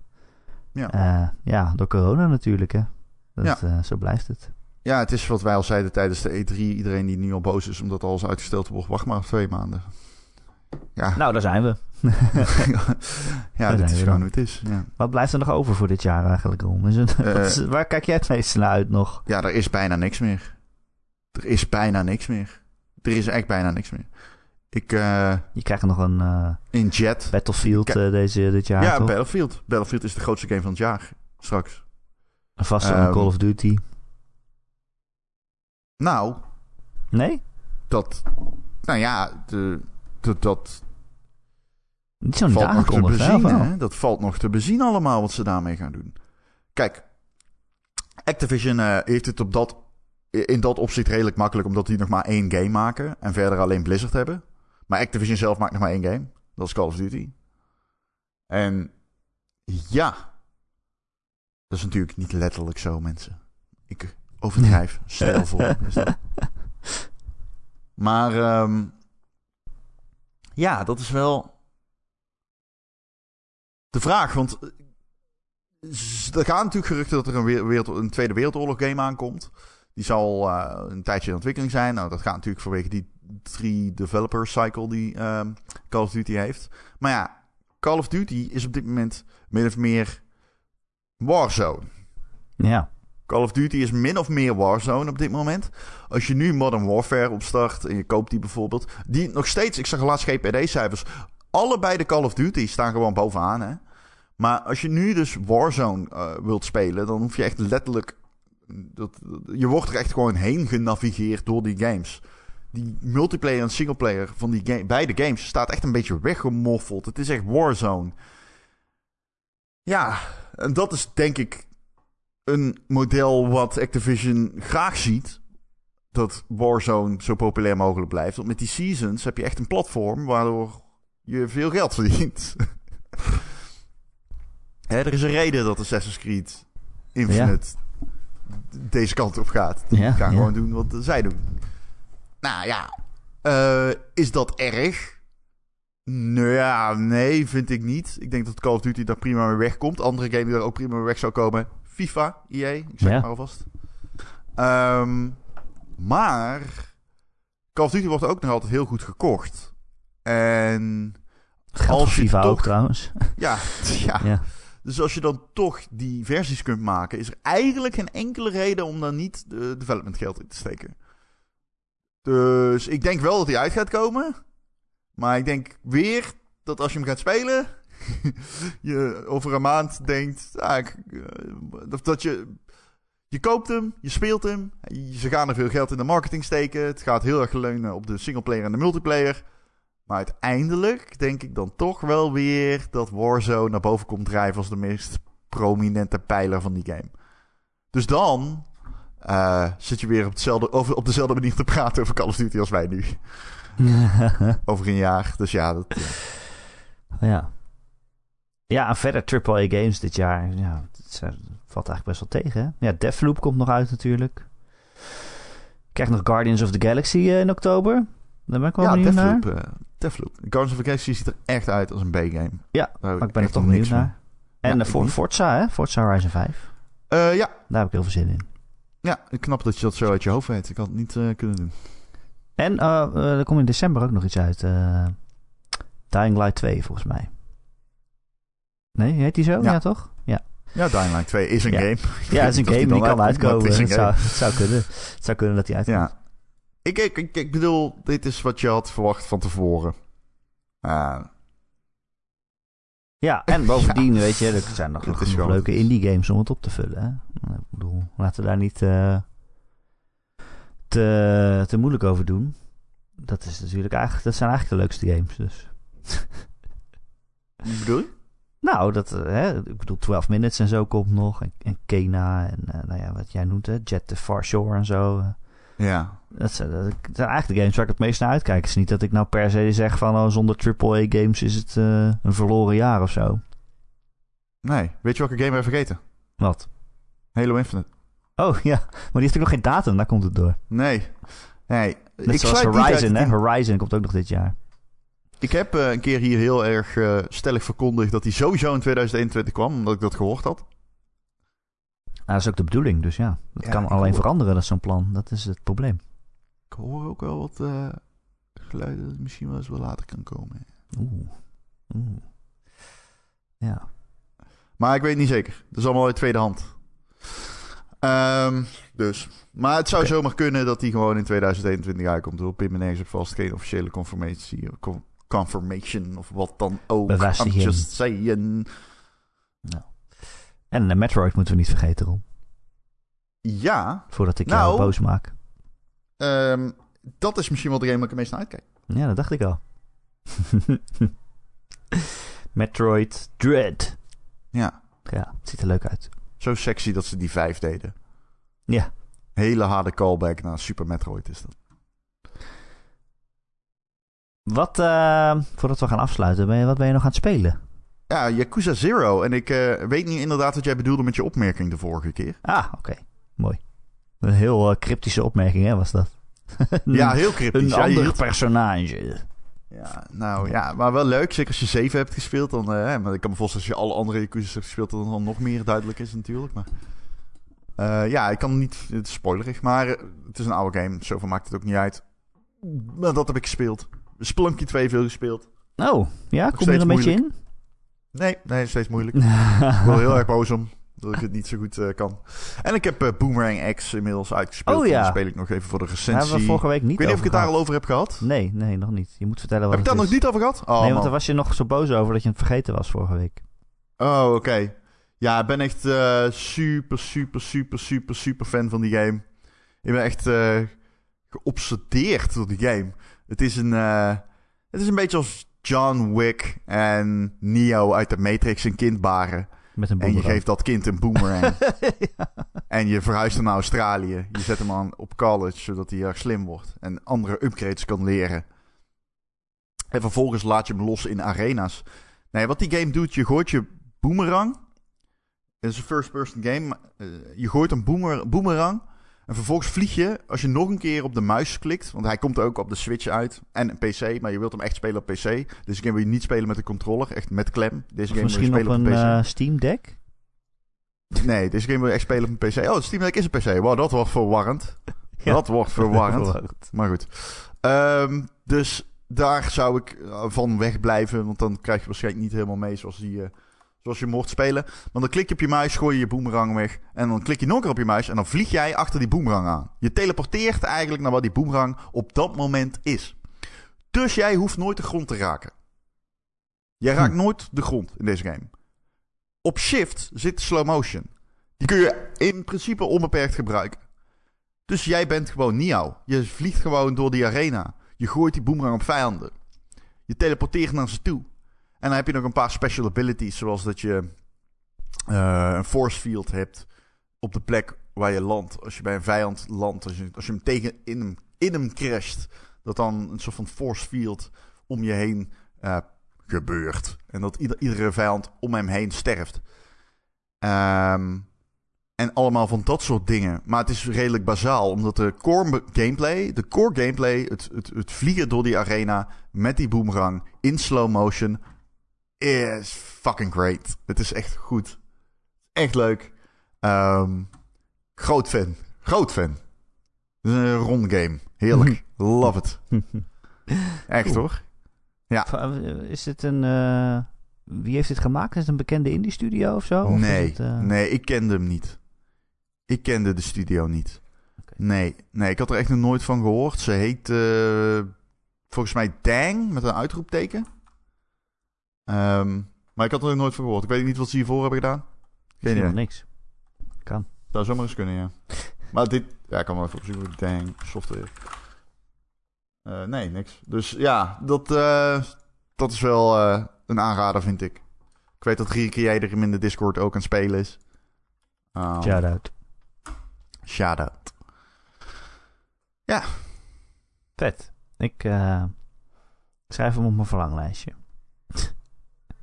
[SPEAKER 2] Ja.
[SPEAKER 1] Eh, ja, door corona natuurlijk, hè. Dat,
[SPEAKER 2] Ja.
[SPEAKER 1] eh, zo blijft het.
[SPEAKER 2] ja, het is wat wij al zeiden tijdens de E3. Iedereen die nu al boos is omdat alles uitgesteld wordt, wacht maar twee maanden. Ja,
[SPEAKER 1] Nou, daar zijn we. [LAUGHS]
[SPEAKER 2] ja
[SPEAKER 1] zijn
[SPEAKER 2] is gewoon hoe het is. Ja.
[SPEAKER 1] Wat blijft er nog over voor dit jaar eigenlijk, Ron? Is het,
[SPEAKER 2] Eh.
[SPEAKER 1] is- waar kijk jij het meeste naar uit nog?
[SPEAKER 2] ja, er is bijna niks meer. Er is bijna niks meer. Er is echt bijna niks meer. Ik, eh,
[SPEAKER 1] Je krijgt nog een eh,
[SPEAKER 2] in Jet.
[SPEAKER 1] Battlefield eh, deze, dit jaar,
[SPEAKER 2] Ja,
[SPEAKER 1] toch?
[SPEAKER 2] Battlefield. Battlefield is de grootste game van het jaar. Straks.
[SPEAKER 1] Een
[SPEAKER 2] Ehm,
[SPEAKER 1] Call of Duty.
[SPEAKER 2] Nou,
[SPEAKER 1] Nee?
[SPEAKER 2] dat... Nou ja, de, de- dat
[SPEAKER 1] Niet zo niet
[SPEAKER 2] valt nog te bezien. Hè? Dat valt nog te bezien allemaal wat ze daarmee gaan doen. Kijk, Activision heeft het op dat in dat opzicht redelijk makkelijk, omdat die nog maar één game maken. En verder alleen Blizzard hebben. Maar Activision zelf maakt nog maar één game. Dat is Call of Duty. En ja, dat is natuurlijk niet letterlijk zo, mensen. Ik overdrijf [LAUGHS] is dat. Maar ehm, ja, dat is wel de vraag. Want eh, er gaan natuurlijk geruchten dat er een, wereld, een Tweede Wereldoorlog game aankomt. Die zal uh, een tijdje in ontwikkeling zijn. Nou, dat gaat natuurlijk vanwege die drie developer cycle die um, Call of Duty heeft. Maar ja, Call of Duty is op dit moment min of meer Warzone.
[SPEAKER 1] Ja.
[SPEAKER 2] Call of Duty is min of meer Warzone op dit moment. Als je nu Modern Warfare opstart en je koopt die bijvoorbeeld. Die nog steeds, ik zag laatst GPD-cijfers. Allebei de Call of Duty staan gewoon bovenaan. Hè? Maar als je nu dus Warzone uh, wilt spelen, dan hoef je echt letterlijk. Dat, je wordt er echt gewoon heen genavigeerd door die games. Die multiplayer en singleplayer van die game, beide games staat echt een beetje weggemoffeld. Het is echt Warzone. Ja, en dat is denk ik een model wat Activision graag ziet. Dat Warzone zo populair mogelijk blijft. Want met die seasons heb je echt een platform waardoor je veel geld verdient. [LAUGHS] Hè, er is een reden dat Assassin's Creed Infinite deze kant op gaat. Die
[SPEAKER 1] Ja,
[SPEAKER 2] gaan
[SPEAKER 1] ja.
[SPEAKER 2] gewoon doen wat zij doen. Nou ja, eh, is dat erg? Nou ja, nee, vind ik niet. Ik denk dat Call of Duty daar prima mee wegkomt. Andere game die daar ook prima mee weg zou komen. FIFA, EA, ik zeg
[SPEAKER 1] Ja.
[SPEAKER 2] het maar alvast. Ehm, maar Call of Duty wordt ook nog altijd heel goed gekocht. En
[SPEAKER 1] Geldt
[SPEAKER 2] Als je
[SPEAKER 1] FIFA ook
[SPEAKER 2] toch-
[SPEAKER 1] trouwens.
[SPEAKER 2] ja, [LAUGHS] ja,
[SPEAKER 1] ja.
[SPEAKER 2] dus als je dan toch die versies kunt maken, is er eigenlijk geen enkele reden om dan niet de development geld in te steken. Dus ik denk wel dat hij uit gaat komen. Maar ik denk weer dat als je hem gaat spelen, [LAUGHS] je over een maand denkt, ah, eh, dat je, je koopt hem, je speelt hem, ze gaan er veel geld in de marketing steken. Het gaat heel erg leunen op de singleplayer en de multiplayer. Maar uiteindelijk denk ik dan toch wel weer dat Warzone naar boven komt drijven als de meest prominente pijler van die game. Dus dan eh, zit je weer op, hetzelfde, over, op dezelfde manier te praten over Call of Duty als wij nu. [LAUGHS] Over een jaar. Dus ja, dat, ja.
[SPEAKER 1] ja. Ja, en verder AAA games dit jaar. Ja, is- het valt eigenlijk best wel tegen. Hè? Ja, Deathloop komt nog uit natuurlijk. Ik krijg nog Guardians of the Galaxy eh, in oktober. Daar ben ik wel
[SPEAKER 2] ja
[SPEAKER 1] benieuwd naar.
[SPEAKER 2] Deathloop. eh, Deathloop. Guardians of the Galaxy ziet er echt uit als een B-game.
[SPEAKER 1] Ja, Maar ik ben er toch benieuwd
[SPEAKER 2] van.
[SPEAKER 1] naar. En
[SPEAKER 2] Ja,
[SPEAKER 1] eh. Forza, hè? Forza Horizon 5.
[SPEAKER 2] Eh, ja.
[SPEAKER 1] Daar heb ik heel veel zin in.
[SPEAKER 2] Ja, knap dat je dat zo uit je hoofd weet. Ik had het niet eh, kunnen doen.
[SPEAKER 1] En eh, er komt in december ook nog iets uit. eh Dying Light 2, volgens mij. Nee, heet die zo? Ja,
[SPEAKER 2] Ja.
[SPEAKER 1] toch? Ja.
[SPEAKER 2] Ja, Dying Light 2 is een
[SPEAKER 1] Ja.
[SPEAKER 2] game. [LAUGHS]
[SPEAKER 1] Ja, het is een [LAUGHS] game die kan uitkomen.
[SPEAKER 2] het
[SPEAKER 1] zou, het zou kunnen. Het zou kunnen dat die uitkomt.
[SPEAKER 2] Ja. Ik, ik, ik, ik bedoel, dit is wat je had verwacht van tevoren.
[SPEAKER 1] Ja, en [LAUGHS] bovendien, weet je, er zijn nog, nog leuke indie games om het op te vullen. Hè? Ik bedoel, laten we daar niet eh, te, te moeilijk over doen. Dat, is natuurlijk eigenlijk, dat zijn eigenlijk de leukste games. Dus.
[SPEAKER 2] Wat bedoel je?
[SPEAKER 1] Nou, dat, eh, hè, ik bedoel, 12 Minutes en zo komt nog. En, en Kena en eh, nou ja, wat jij noemt, hè, Jet to Far Shore en zo. eh.
[SPEAKER 2] Ja.
[SPEAKER 1] Dat zijn, dat zijn eigenlijk de games waar ik het meest naar uitkijk. Het is niet dat ik nou per se zeg van oh, zonder AAA-games is het eh, een verloren jaar of zo.
[SPEAKER 2] Nee. Weet je welke game we vergeten?
[SPEAKER 1] Wat?
[SPEAKER 2] Halo Infinite.
[SPEAKER 1] Oh ja, maar die heeft natuurlijk nog geen datum, daar komt het door.
[SPEAKER 2] Nee. Nee.
[SPEAKER 1] Net zoals
[SPEAKER 2] niet uit
[SPEAKER 1] Horizon, hè? Horizon komt ook nog dit jaar.
[SPEAKER 2] Ik heb eh, een keer hier heel erg eh, stellig verkondigd dat hij sowieso in 2021 kwam, omdat ik dat gehoord had.
[SPEAKER 1] Nou, dat is ook de bedoeling, dus ja. Dat
[SPEAKER 2] Ja,
[SPEAKER 1] kan
[SPEAKER 2] ik
[SPEAKER 1] alleen
[SPEAKER 2] hoor-
[SPEAKER 1] veranderen, dat is zo'n plan. Dat is het probleem.
[SPEAKER 2] Ik hoor ook wel wat eh, geluiden dat het misschien wel eens wel later kan komen.
[SPEAKER 1] Oeh. Oeh. Ja.
[SPEAKER 2] Maar ik weet niet zeker. Dat is allemaal uit tweede hand. Ehm, dus. Maar het zou zomaar kunnen dat hij gewoon in 2021 uitkomt. Hoor. Me nergens op vast. Geen officiële confirmatie. con- Confirmation of wat dan ook. I'm just saying.
[SPEAKER 1] En uh, Metroid moeten we niet vergeten, Ron.
[SPEAKER 2] Ja,
[SPEAKER 1] Voordat ik
[SPEAKER 2] Nou.
[SPEAKER 1] jou boos maak.
[SPEAKER 2] ehm, dat is misschien wel de game waar ik het meest naar uitkijk.
[SPEAKER 1] Ja, dat dacht ik al. [LAUGHS] Metroid Dread.
[SPEAKER 2] Ja,
[SPEAKER 1] Ja, het ziet er leuk uit.
[SPEAKER 2] Zo sexy dat ze die vijf deden.
[SPEAKER 1] Ja.
[SPEAKER 2] Hele harde callback naar Super Metroid is dat.
[SPEAKER 1] Wat, eh, voordat we gaan afsluiten, ben je, wat ben je nog aan het spelen?
[SPEAKER 2] Ja, Yakuza Zero. En ik eh, weet niet inderdaad wat jij bedoelde met je opmerking de vorige keer.
[SPEAKER 1] Ah, oké. Mooi. Een heel uh, cryptische opmerking, hè, was dat? [LAUGHS]
[SPEAKER 2] ja, heel cryptisch.
[SPEAKER 1] Een
[SPEAKER 2] ja,
[SPEAKER 1] ander
[SPEAKER 2] hield...
[SPEAKER 1] personage.
[SPEAKER 2] Ja, nou ja, maar wel leuk. Zeker als je 7 hebt gespeeld. Dan, uh, maar ik kan me voorstellen als je alle andere Yakuza's hebt gespeeld, dat het dan nog meer duidelijk is natuurlijk. Maar uh, ja, ik kan niet, het is spoilerig, maar het is een oude game. Zoveel maakt het ook niet uit. Maar dat heb ik gespeeld. Spelunky 2 veel gespeeld.
[SPEAKER 1] Oh, ja, kom je er een beetje in?
[SPEAKER 2] Nee, nee, steeds moeilijk. [LAUGHS] ik word heel erg boos om dat ik het niet zo goed uh, kan. En ik heb uh, Boomerang X inmiddels uitgespeeld.
[SPEAKER 1] Oh ja.
[SPEAKER 2] Speel ik nog even voor de recensie.
[SPEAKER 1] Hebben we vorige week niet
[SPEAKER 2] Ik weet niet of ik het daar al over heb gehad.
[SPEAKER 1] Nee, nee, nog niet. Je moet vertellen wat
[SPEAKER 2] Heb ik daar nog niet over gehad? Oh,
[SPEAKER 1] nee, want daar was je nog zo boos over dat je het vergeten was vorige week.
[SPEAKER 2] Oh, oké. Ja, ik ben echt uh, super, super, super, super, super fan van die game. Ik ben echt uh, geobsedeerd door die game. Het is een, uh, het is een beetje als John Wick en Neo uit de Matrix een kind baren.
[SPEAKER 1] Met een
[SPEAKER 2] En je geeft dat kind een boomerang. [LAUGHS] En je verhuist hem naar Australië. Je zet hem aan op college, zodat hij erg slim wordt. En andere upgrades kan leren. En vervolgens laat je hem los in arena's. Nee, wat die game doet, je gooit je boomerang. Het is een first-person game. Uh, je gooit een boomer, boomerang. En vervolgens vlieg je, als je nog een keer op de muis klikt. Want hij komt ook op de Switch uit. En een PC, maar je wilt hem echt spelen op PC. Deze game wil je niet spelen met de controller, echt met klem. Deze game
[SPEAKER 1] misschien
[SPEAKER 2] wil je
[SPEAKER 1] op
[SPEAKER 2] spelen
[SPEAKER 1] een
[SPEAKER 2] op, een PC.
[SPEAKER 1] eh, Steam Deck?
[SPEAKER 2] Nee, deze game wil je echt spelen op een PC. Oh, Steam Deck is een PC. Wow, dat wordt verwarrend. [LAUGHS]
[SPEAKER 1] Ja.
[SPEAKER 2] Dat wordt verwarrend. [LAUGHS]
[SPEAKER 1] Verwarrend.
[SPEAKER 2] maar goed. Ehm, dus daar zou ik eh, van wegblijven. Want dan krijg je waarschijnlijk niet helemaal mee zoals, die, eh, zoals je mocht spelen. Want dan klik je op je muis, gooi je je boemerang weg. En dan klik je nog een keer op je muis. En dan vlieg jij achter die boemerang aan. Je teleporteert eigenlijk naar waar die boemerang op dat moment is. Dus jij hoeft nooit de grond te raken. Jij raakt
[SPEAKER 1] Hm.
[SPEAKER 2] nooit de grond in deze game. Op shift zit slow motion. Die kun je in principe onbeperkt gebruiken. Dus jij bent gewoon Neo. Je vliegt gewoon door die arena. Je gooit die boemerang op vijanden. Je teleporteert naar ze toe. En dan heb je nog een paar special abilities. Zoals dat je eh, een force field hebt op de plek waar je landt. Als je bij een vijand landt. Als je, als je hem tegen in hem, in hem crasht. Dat dan een soort van force field om je heen eh, gebeurt. En dat ieder, iedere vijand om hem heen sterft. Ehm, en allemaal van dat soort dingen. Maar het is redelijk bazaal. Omdat de core gameplay, de core gameplay, het, het, het vliegen door die arena met die boomerang in slow motion, is fucking great. Het is echt goed. Echt leuk. Ehm, groot fan. Groot fan. Een rond game. Heerlijk. [LAUGHS] Love it. Echt
[SPEAKER 1] Cool.
[SPEAKER 2] hoor. Ja.
[SPEAKER 1] Is het een... eh, wie heeft dit gemaakt? Is het een bekende indie studio of zo? Of
[SPEAKER 2] Nee,
[SPEAKER 1] het, eh,
[SPEAKER 2] nee, ik kende hem niet. Ik kende de studio niet. Nee, nee, ik had er echt nog nooit van gehoord. Ze heet eh, volgens mij Dang met een uitroepteken. Ehm, maar ik had er nog nooit van gehoord. Ik weet niet wat ze hiervoor hebben gedaan. Geen idee.
[SPEAKER 1] niks.
[SPEAKER 2] Zou zomaar eens kunnen, ja. Maar dit, ja, ik kan wel even opzoeken. Dang, software. Eh, nee, niks. Dus ja, dat, eh, dat is wel eh, een aanrader, vind ik. Ik weet dat Rieke jij er in de Discord ook aan het spelen is. Um,
[SPEAKER 1] Shout-out.
[SPEAKER 2] Shout-out.
[SPEAKER 1] Vet. Ik schrijf hem op mijn verlanglijstje.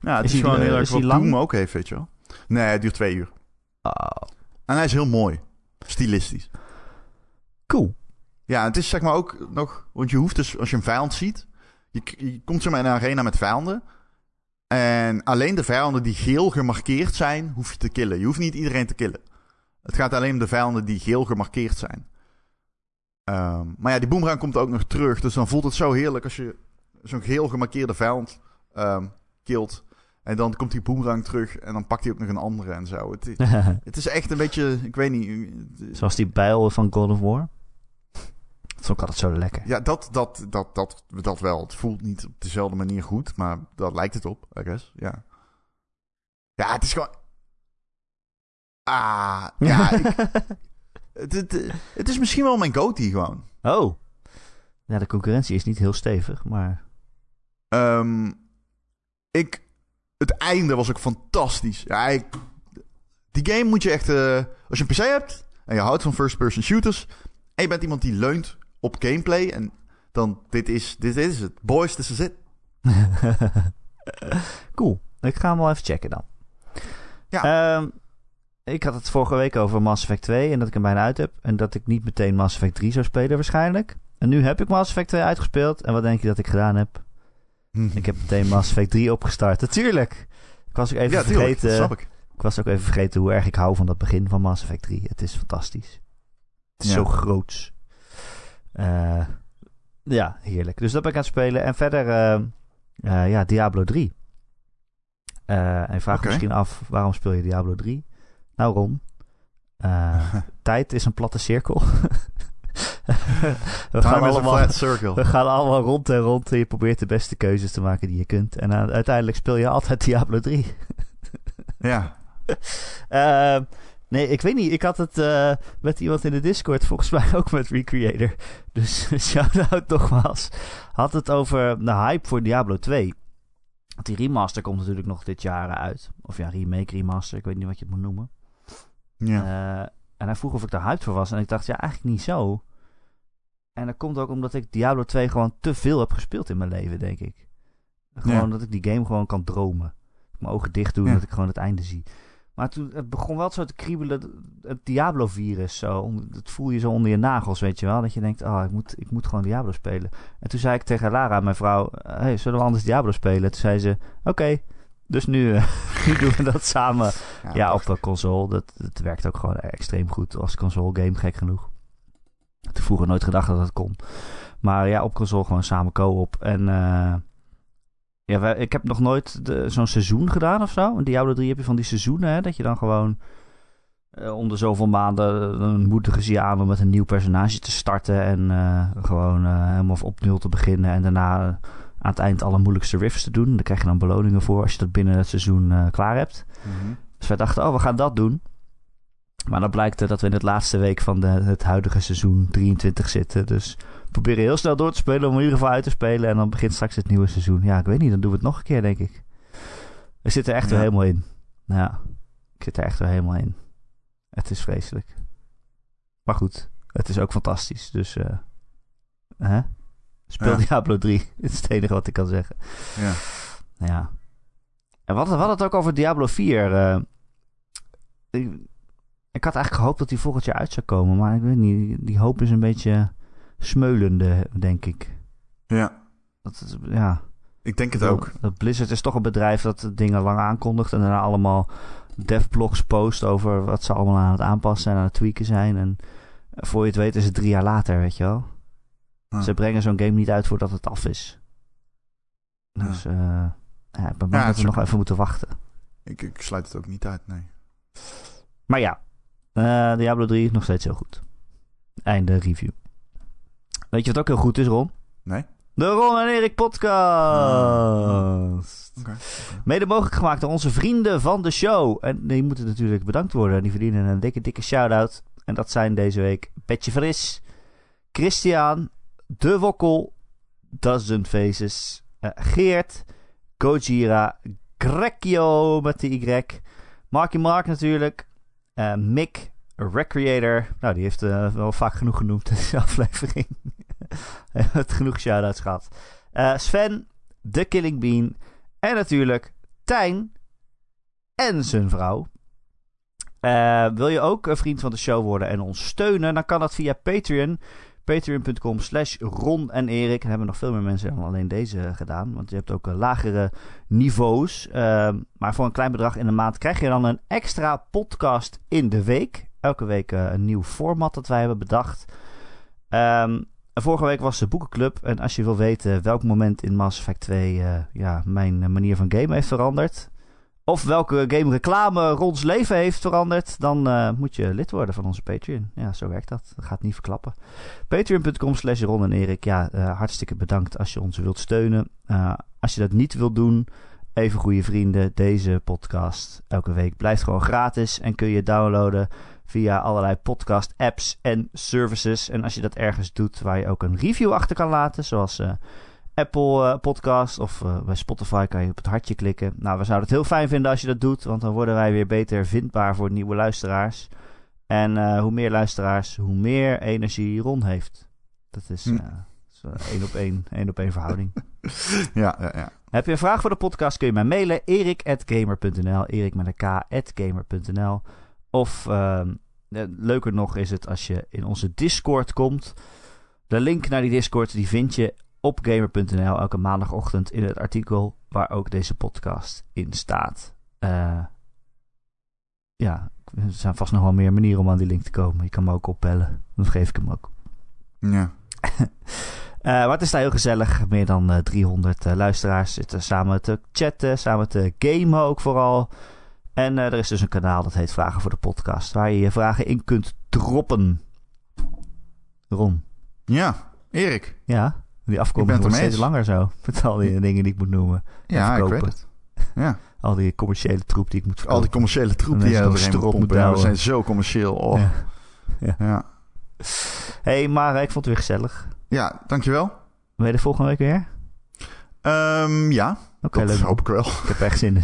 [SPEAKER 2] Ja, het
[SPEAKER 1] Is
[SPEAKER 2] gewoon
[SPEAKER 1] eh,
[SPEAKER 2] heel erg wat
[SPEAKER 1] lang?
[SPEAKER 2] Doom ook heeft, weet je wel. Nee, het duurt twee uur.
[SPEAKER 1] Oh,
[SPEAKER 2] En hij is heel mooi. Stilistisch.
[SPEAKER 1] cool.
[SPEAKER 2] Ja, het is zeg maar ook nog... Want je hoeft dus, als je een vijand ziet... Je, je komt zeg maar in een arena met vijanden. En alleen de vijanden die geel gemarkeerd zijn, hoef je te killen. Je hoeft niet iedereen te killen. Het gaat alleen om de vijanden die geel gemarkeerd zijn. Ehm, maar ja, die boemerang komt ook nog terug. Dus dan voelt het zo heerlijk als je zo'n geel gemarkeerde vijand ehm killt. En dan komt die boemerang terug en dan pakt hij ook nog een andere en zo. Het, is- [LAUGHS] het is echt een beetje, ik weet niet...
[SPEAKER 1] Zoals die bijl van God of War. Dat vond ik altijd zo lekker.
[SPEAKER 2] Ja, dat, dat, dat, dat, dat wel. Het voelt niet op dezelfde manier goed, maar dat lijkt het op, I guess. Ja, ja het is gewoon... Ah, ja, [LAUGHS] ik- het, het, het is misschien wel mijn goatee gewoon.
[SPEAKER 1] oh. Ja, de concurrentie is niet heel stevig, maar...
[SPEAKER 2] Ehm, ik, het einde was ook fantastisch. Ja, ik- die game moet je echt, eh, als je een PC hebt en je houdt van first-person shooters... en je bent iemand die leunt op gameplay... en dan dit is, dit is het. Boys, this is it. [LAUGHS]
[SPEAKER 1] cool. Ik ga hem wel even checken dan.
[SPEAKER 2] Ja.
[SPEAKER 1] Ehm, ik had het vorige week over Mass Effect 2 en dat ik hem bijna uit heb. En dat ik niet meteen Mass Effect 3 zou spelen waarschijnlijk. En nu heb ik Mass Effect 2 uitgespeeld. En wat denk je dat ik gedaan heb? Ik heb meteen Mass Effect 3 opgestart. Natuurlijk. Ik was ook even
[SPEAKER 2] ja, tuurlijk,
[SPEAKER 1] vergeten.
[SPEAKER 2] dat snap ik.
[SPEAKER 1] Ik was ook even vergeten hoe erg ik hou van dat begin van Mass Effect 3. Het is fantastisch. Het is
[SPEAKER 2] Ja.
[SPEAKER 1] zo groots. Eh, ja, heerlijk. Dus dat ben ik aan het spelen. En verder, eh, eh, ja, Diablo 3. Eh, en je vraagt misschien af, waarom speel je Diablo 3? Nou Ron, [LAUGHS] tijd is een platte cirkel. [LAUGHS] [LAUGHS] we, gaan allemaal, [LAUGHS] we gaan allemaal rond en rond en je probeert de beste keuzes te maken die je kunt. En eh, uiteindelijk speel je altijd [LAUGHS] Diablo 3.
[SPEAKER 2] Ja.
[SPEAKER 1] Eh, nee, ik weet niet. Ik had het eh, met iemand in de Discord, volgens mij ook met Recreator. Dus shout-out nogmaals. Had het over de hype voor Diablo 2. Want die remaster komt natuurlijk nog dit jaar uit. Of ja, remake, remaster. Ik weet niet wat je het moet noemen.
[SPEAKER 2] ja.
[SPEAKER 1] En hij vroeg of ik daar hyped voor was. En ik dacht, ja, eigenlijk niet zo. En dat komt ook omdat ik Diablo 2 gewoon te veel heb gespeeld in mijn leven, denk ik. Gewoon
[SPEAKER 2] Ja.
[SPEAKER 1] dat ik die game gewoon kan dromen. Mijn ogen dicht doen en
[SPEAKER 2] Ja.
[SPEAKER 1] dat ik gewoon het einde zie. Maar toen het begon wel zo te kriebelen, het Diablo-virus. Zo, dat voel je zo onder je nagels, weet je wel. Dat je denkt, oh, ik moet, ik moet gewoon Diablo spelen. En toen zei ik tegen Lara, mijn vrouw, hey, zullen we anders Diablo spelen? Toen zei ze, oké, dus nu, eh, [LAUGHS] nu doen we dat samen. Ja, op een console. Dat, dat werkt ook gewoon extreem goed als console game, gek genoeg. Ik had vroeger nooit gedacht dat dat kon. Maar ja, op console gewoon samen co-op. En eh, ja, wij- ik heb nog nooit de- zo'n seizoen gedaan of zo. In Diablo 3 heb je van die seizoenen, hè, dat je dan gewoon eh, om de zoveel maanden dan moedigen ze je aan om met een nieuw personage te starten. En gewoon helemaal op nul te beginnen. En daarna aan het eind alle moeilijkste rifts te doen. Daar krijg je dan beloningen voor als je dat binnen het seizoen eh, klaar hebt.
[SPEAKER 2] Mhm.
[SPEAKER 1] Dus wij dachten, oh, we gaan dat doen. Maar dan blijkt dat we in het laatste week van de, het huidige seizoen 23 zitten. Dus we proberen heel snel door te spelen om in ieder geval uit te spelen. En dan begint straks het nieuwe seizoen. Ja, ik weet niet, dan doen we het nog een keer, denk ik. We zitten er echt
[SPEAKER 2] Ja.
[SPEAKER 1] weer helemaal in. Ja, ik zit er echt weer helemaal in. Het is vreselijk. Maar goed, het is ook fantastisch. Dus, eh hè? Speel. Diablo 3. Het [LAUGHS] is het enige wat ik kan zeggen.
[SPEAKER 2] Ja.
[SPEAKER 1] Ja. En wat, hadden het ook over Diablo 4. eh, ik, ik had eigenlijk gehoopt dat die volgend jaar uit zou komen. Maar ik weet niet, die hoop is een beetje smeulende, denk ik.
[SPEAKER 2] ja,
[SPEAKER 1] Dat ja.
[SPEAKER 2] ik denk het ook.
[SPEAKER 1] Dat Blizzard is toch een bedrijf dat dingen lang aankondigt. En daarna allemaal devblogs post over wat ze allemaal aan het aanpassen en aan het tweaken zijn. En voor je het weet is het drie jaar later, weet je wel.
[SPEAKER 2] Ah.
[SPEAKER 1] Ze brengen zo'n game niet uit voordat het af is. Dus eh, ja, ik ben bang dat we nog even moeten wachten.
[SPEAKER 2] Ik, ik sluit het ook niet uit, nee.
[SPEAKER 1] Maar ja, eh, Diablo 3 is nog steeds heel goed. Einde review. Weet je wat ook heel goed is, Ron?
[SPEAKER 2] Nee?
[SPEAKER 1] De Ron en Erik podcast.
[SPEAKER 2] Oké.
[SPEAKER 1] Mede mogelijk gemaakt door onze vrienden van de show. En die moeten natuurlijk bedankt worden. Die verdienen een dikke, dikke shout-out. En dat zijn deze week Petje Fris, Christian, De Wokkel, Dozen Faces, eh, Geert, Gojira, Grekio met de Y, Marky Mark natuurlijk, eh, Mick, Recreator. Nou, die heeft eh, wel vaak genoeg genoemd in deze [LAUGHS] aflevering. Heeft genoeg shout-outs gehad. Eh, Sven, The Killing Bean en natuurlijk Tijn en zijn vrouw. Wil je ook een vriend van de show worden en ons steunen? Dan kan dat via Patreon. Patreon.com slash Ron en Erik. Dan hebben nog veel meer mensen dan alleen deze gedaan. Want je hebt ook eh, lagere niveaus. Ehm, maar voor een klein bedrag in de maand krijg je dan een extra podcast in de week. Elke week eh, een nieuw format dat wij hebben bedacht. Ehm, vorige week was de boekenclub. En als je wil weten welk moment in Mass Effect 2 eh, ja, mijn manier van gamen heeft veranderd. Of welke game reclame Rons leven heeft veranderd. Dan eh, moet je lid worden van onze Patreon. Ja, zo werkt dat. Dat gaat niet verklappen. Patreon.com slash Ron en Erik. Ja, eh, hartstikke bedankt als je ons wilt steunen. Eh, als je dat niet wilt doen, even goede vrienden. Deze podcast elke week blijft gewoon gratis. En kun je downloaden via allerlei podcast apps en services. En als je dat ergens doet waar je ook een review achter kan laten. Zoals Apple eh, Podcast of eh, bij Spotify kan je op het hartje klikken. Nou, we zouden het heel fijn vinden als je dat doet. Want dan worden wij weer beter vindbaar voor nieuwe luisteraars. En eh, hoe meer luisteraars, hoe meer energie Ron heeft. Dat is,
[SPEAKER 2] Hm.
[SPEAKER 1] één op één, [LAUGHS] één op één verhouding. [LAUGHS]
[SPEAKER 2] Ja, ja, ja.
[SPEAKER 1] Heb je een vraag voor de podcast, kun je mij mailen. erik.gamer.nl Erik met een k.gamer.nl Of ehm, eh, leuker nog is het als je in onze Discord komt. De link naar die Discord die vind je op gamer.nl elke maandagochtend in het artikel waar ook deze podcast in staat. Eh, ja, er zijn vast nog wel meer manieren om aan die link te komen. Je kan me ook opbellen. Dan geef ik hem ook.
[SPEAKER 2] ja. [LAUGHS]
[SPEAKER 1] Eh, maar het is daar heel gezellig. Meer dan eh, 300 eh, luisteraars zitten samen te chatten, samen te gamen ook vooral. En er is dus een kanaal dat heet Vragen voor de Podcast, waar je je vragen in kunt droppen. Ron,
[SPEAKER 2] Ja, Erik.
[SPEAKER 1] ja, die afkomst wordt steeds langer zo. [LAUGHS] Met al die dingen die ik moet noemen.
[SPEAKER 2] Ja, ik weet het. [LAUGHS] Ja,
[SPEAKER 1] Al die commerciële troep die ik moet verkopen.
[SPEAKER 2] al die commerciële troep die je erin moet pompen. Ja, we zijn zo commercieel. Oh.
[SPEAKER 1] Ja.
[SPEAKER 2] Ja. Ja.
[SPEAKER 1] hey, maar ik vond het weer gezellig.
[SPEAKER 2] dankjewel.
[SPEAKER 1] Ben je de volgende week weer?
[SPEAKER 2] Ehm, ja,
[SPEAKER 1] Oké,
[SPEAKER 2] dat
[SPEAKER 1] leuk.
[SPEAKER 2] hoop ik wel.
[SPEAKER 1] Ik heb echt zin in.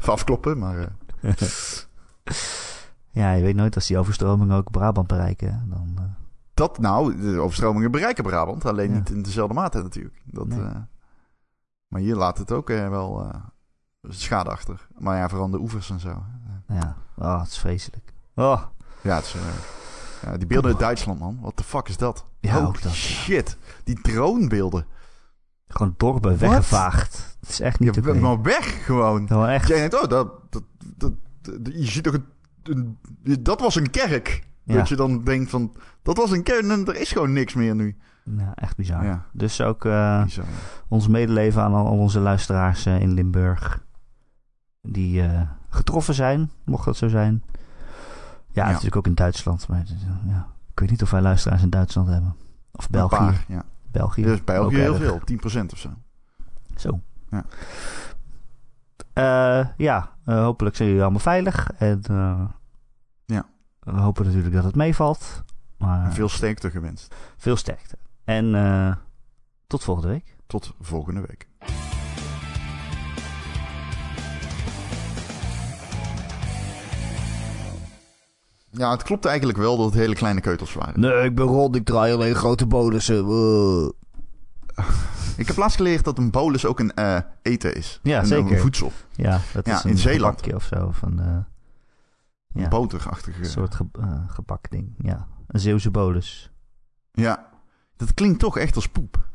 [SPEAKER 2] Even [LAUGHS] afkloppen, maar... eh,
[SPEAKER 1] Ja, je weet nooit als die overstromingen ook Brabant bereiken. Dan, eh,
[SPEAKER 2] dat nou, de overstromingen bereiken Brabant. Alleen
[SPEAKER 1] Ja.
[SPEAKER 2] niet in dezelfde mate natuurlijk. Dat,
[SPEAKER 1] Nee.
[SPEAKER 2] eh, maar hier laat het ook eh, wel eh, schade achter. Maar ja, vooral de oevers en zo.
[SPEAKER 1] Ja, oh, het is vreselijk. Oh,
[SPEAKER 2] Ja, het is, ja, die beelden uit Duitsland, man. Wat de fuck is dat?
[SPEAKER 1] Ja,
[SPEAKER 2] Holy
[SPEAKER 1] dat, ja.
[SPEAKER 2] shit. Die dronebeelden.
[SPEAKER 1] gewoon dorpen
[SPEAKER 2] What?
[SPEAKER 1] weggevaagd. Het is echt niet
[SPEAKER 2] Je
[SPEAKER 1] oké.
[SPEAKER 2] bent maar weg gewoon.
[SPEAKER 1] Gewoon echt.
[SPEAKER 2] Jij denkt, oh, dat, dat, dat, dat- je ziet toch een, een- dat was een kerk.
[SPEAKER 1] Ja.
[SPEAKER 2] Dat je dan denkt van, dat was een kerk en er is gewoon niks meer nu.
[SPEAKER 1] Ja, echt bizar.
[SPEAKER 2] Ja,
[SPEAKER 1] Dus ook eh,
[SPEAKER 2] bizar.
[SPEAKER 1] ons medeleven aan al onze luisteraars eh, in Limburg. Die eh, getroffen zijn, mocht dat zo zijn. Ja, natuurlijk ook in Duitsland. Maar ik weet niet of wij luisteraars in Duitsland hebben. Of België.
[SPEAKER 2] paar, ja.
[SPEAKER 1] België.
[SPEAKER 2] Dus België heel
[SPEAKER 1] erg.
[SPEAKER 2] veel, 10% of zo.
[SPEAKER 1] Zo.
[SPEAKER 2] Ja.
[SPEAKER 1] Ja, hopelijk zijn jullie allemaal veilig. En. We hopen natuurlijk dat het meevalt. Maar
[SPEAKER 2] veel sterkte gewenst.
[SPEAKER 1] veel sterkte. En eh, tot volgende week.
[SPEAKER 2] Tot volgende week. Ja, het klopt eigenlijk wel dat het hele kleine keutels waren.
[SPEAKER 1] Nee, ik ben rond. Ik draai alleen grote bonussen.
[SPEAKER 2] Ik heb laatst geleerd dat een bolus ook een eh, eten is.
[SPEAKER 1] Ja,
[SPEAKER 2] een,
[SPEAKER 1] zeker.
[SPEAKER 2] Een voedsel.
[SPEAKER 1] Ja, dat
[SPEAKER 2] Ja,
[SPEAKER 1] is
[SPEAKER 2] in
[SPEAKER 1] een
[SPEAKER 2] Zeeland.
[SPEAKER 1] gebakje of zo. Van, eh,
[SPEAKER 2] Een
[SPEAKER 1] Ja.
[SPEAKER 2] boterachtige.
[SPEAKER 1] een soort ge eh, gebakding. Ja, een Zeeuwse bolus.
[SPEAKER 2] Ja. Dat klinkt toch echt als poep.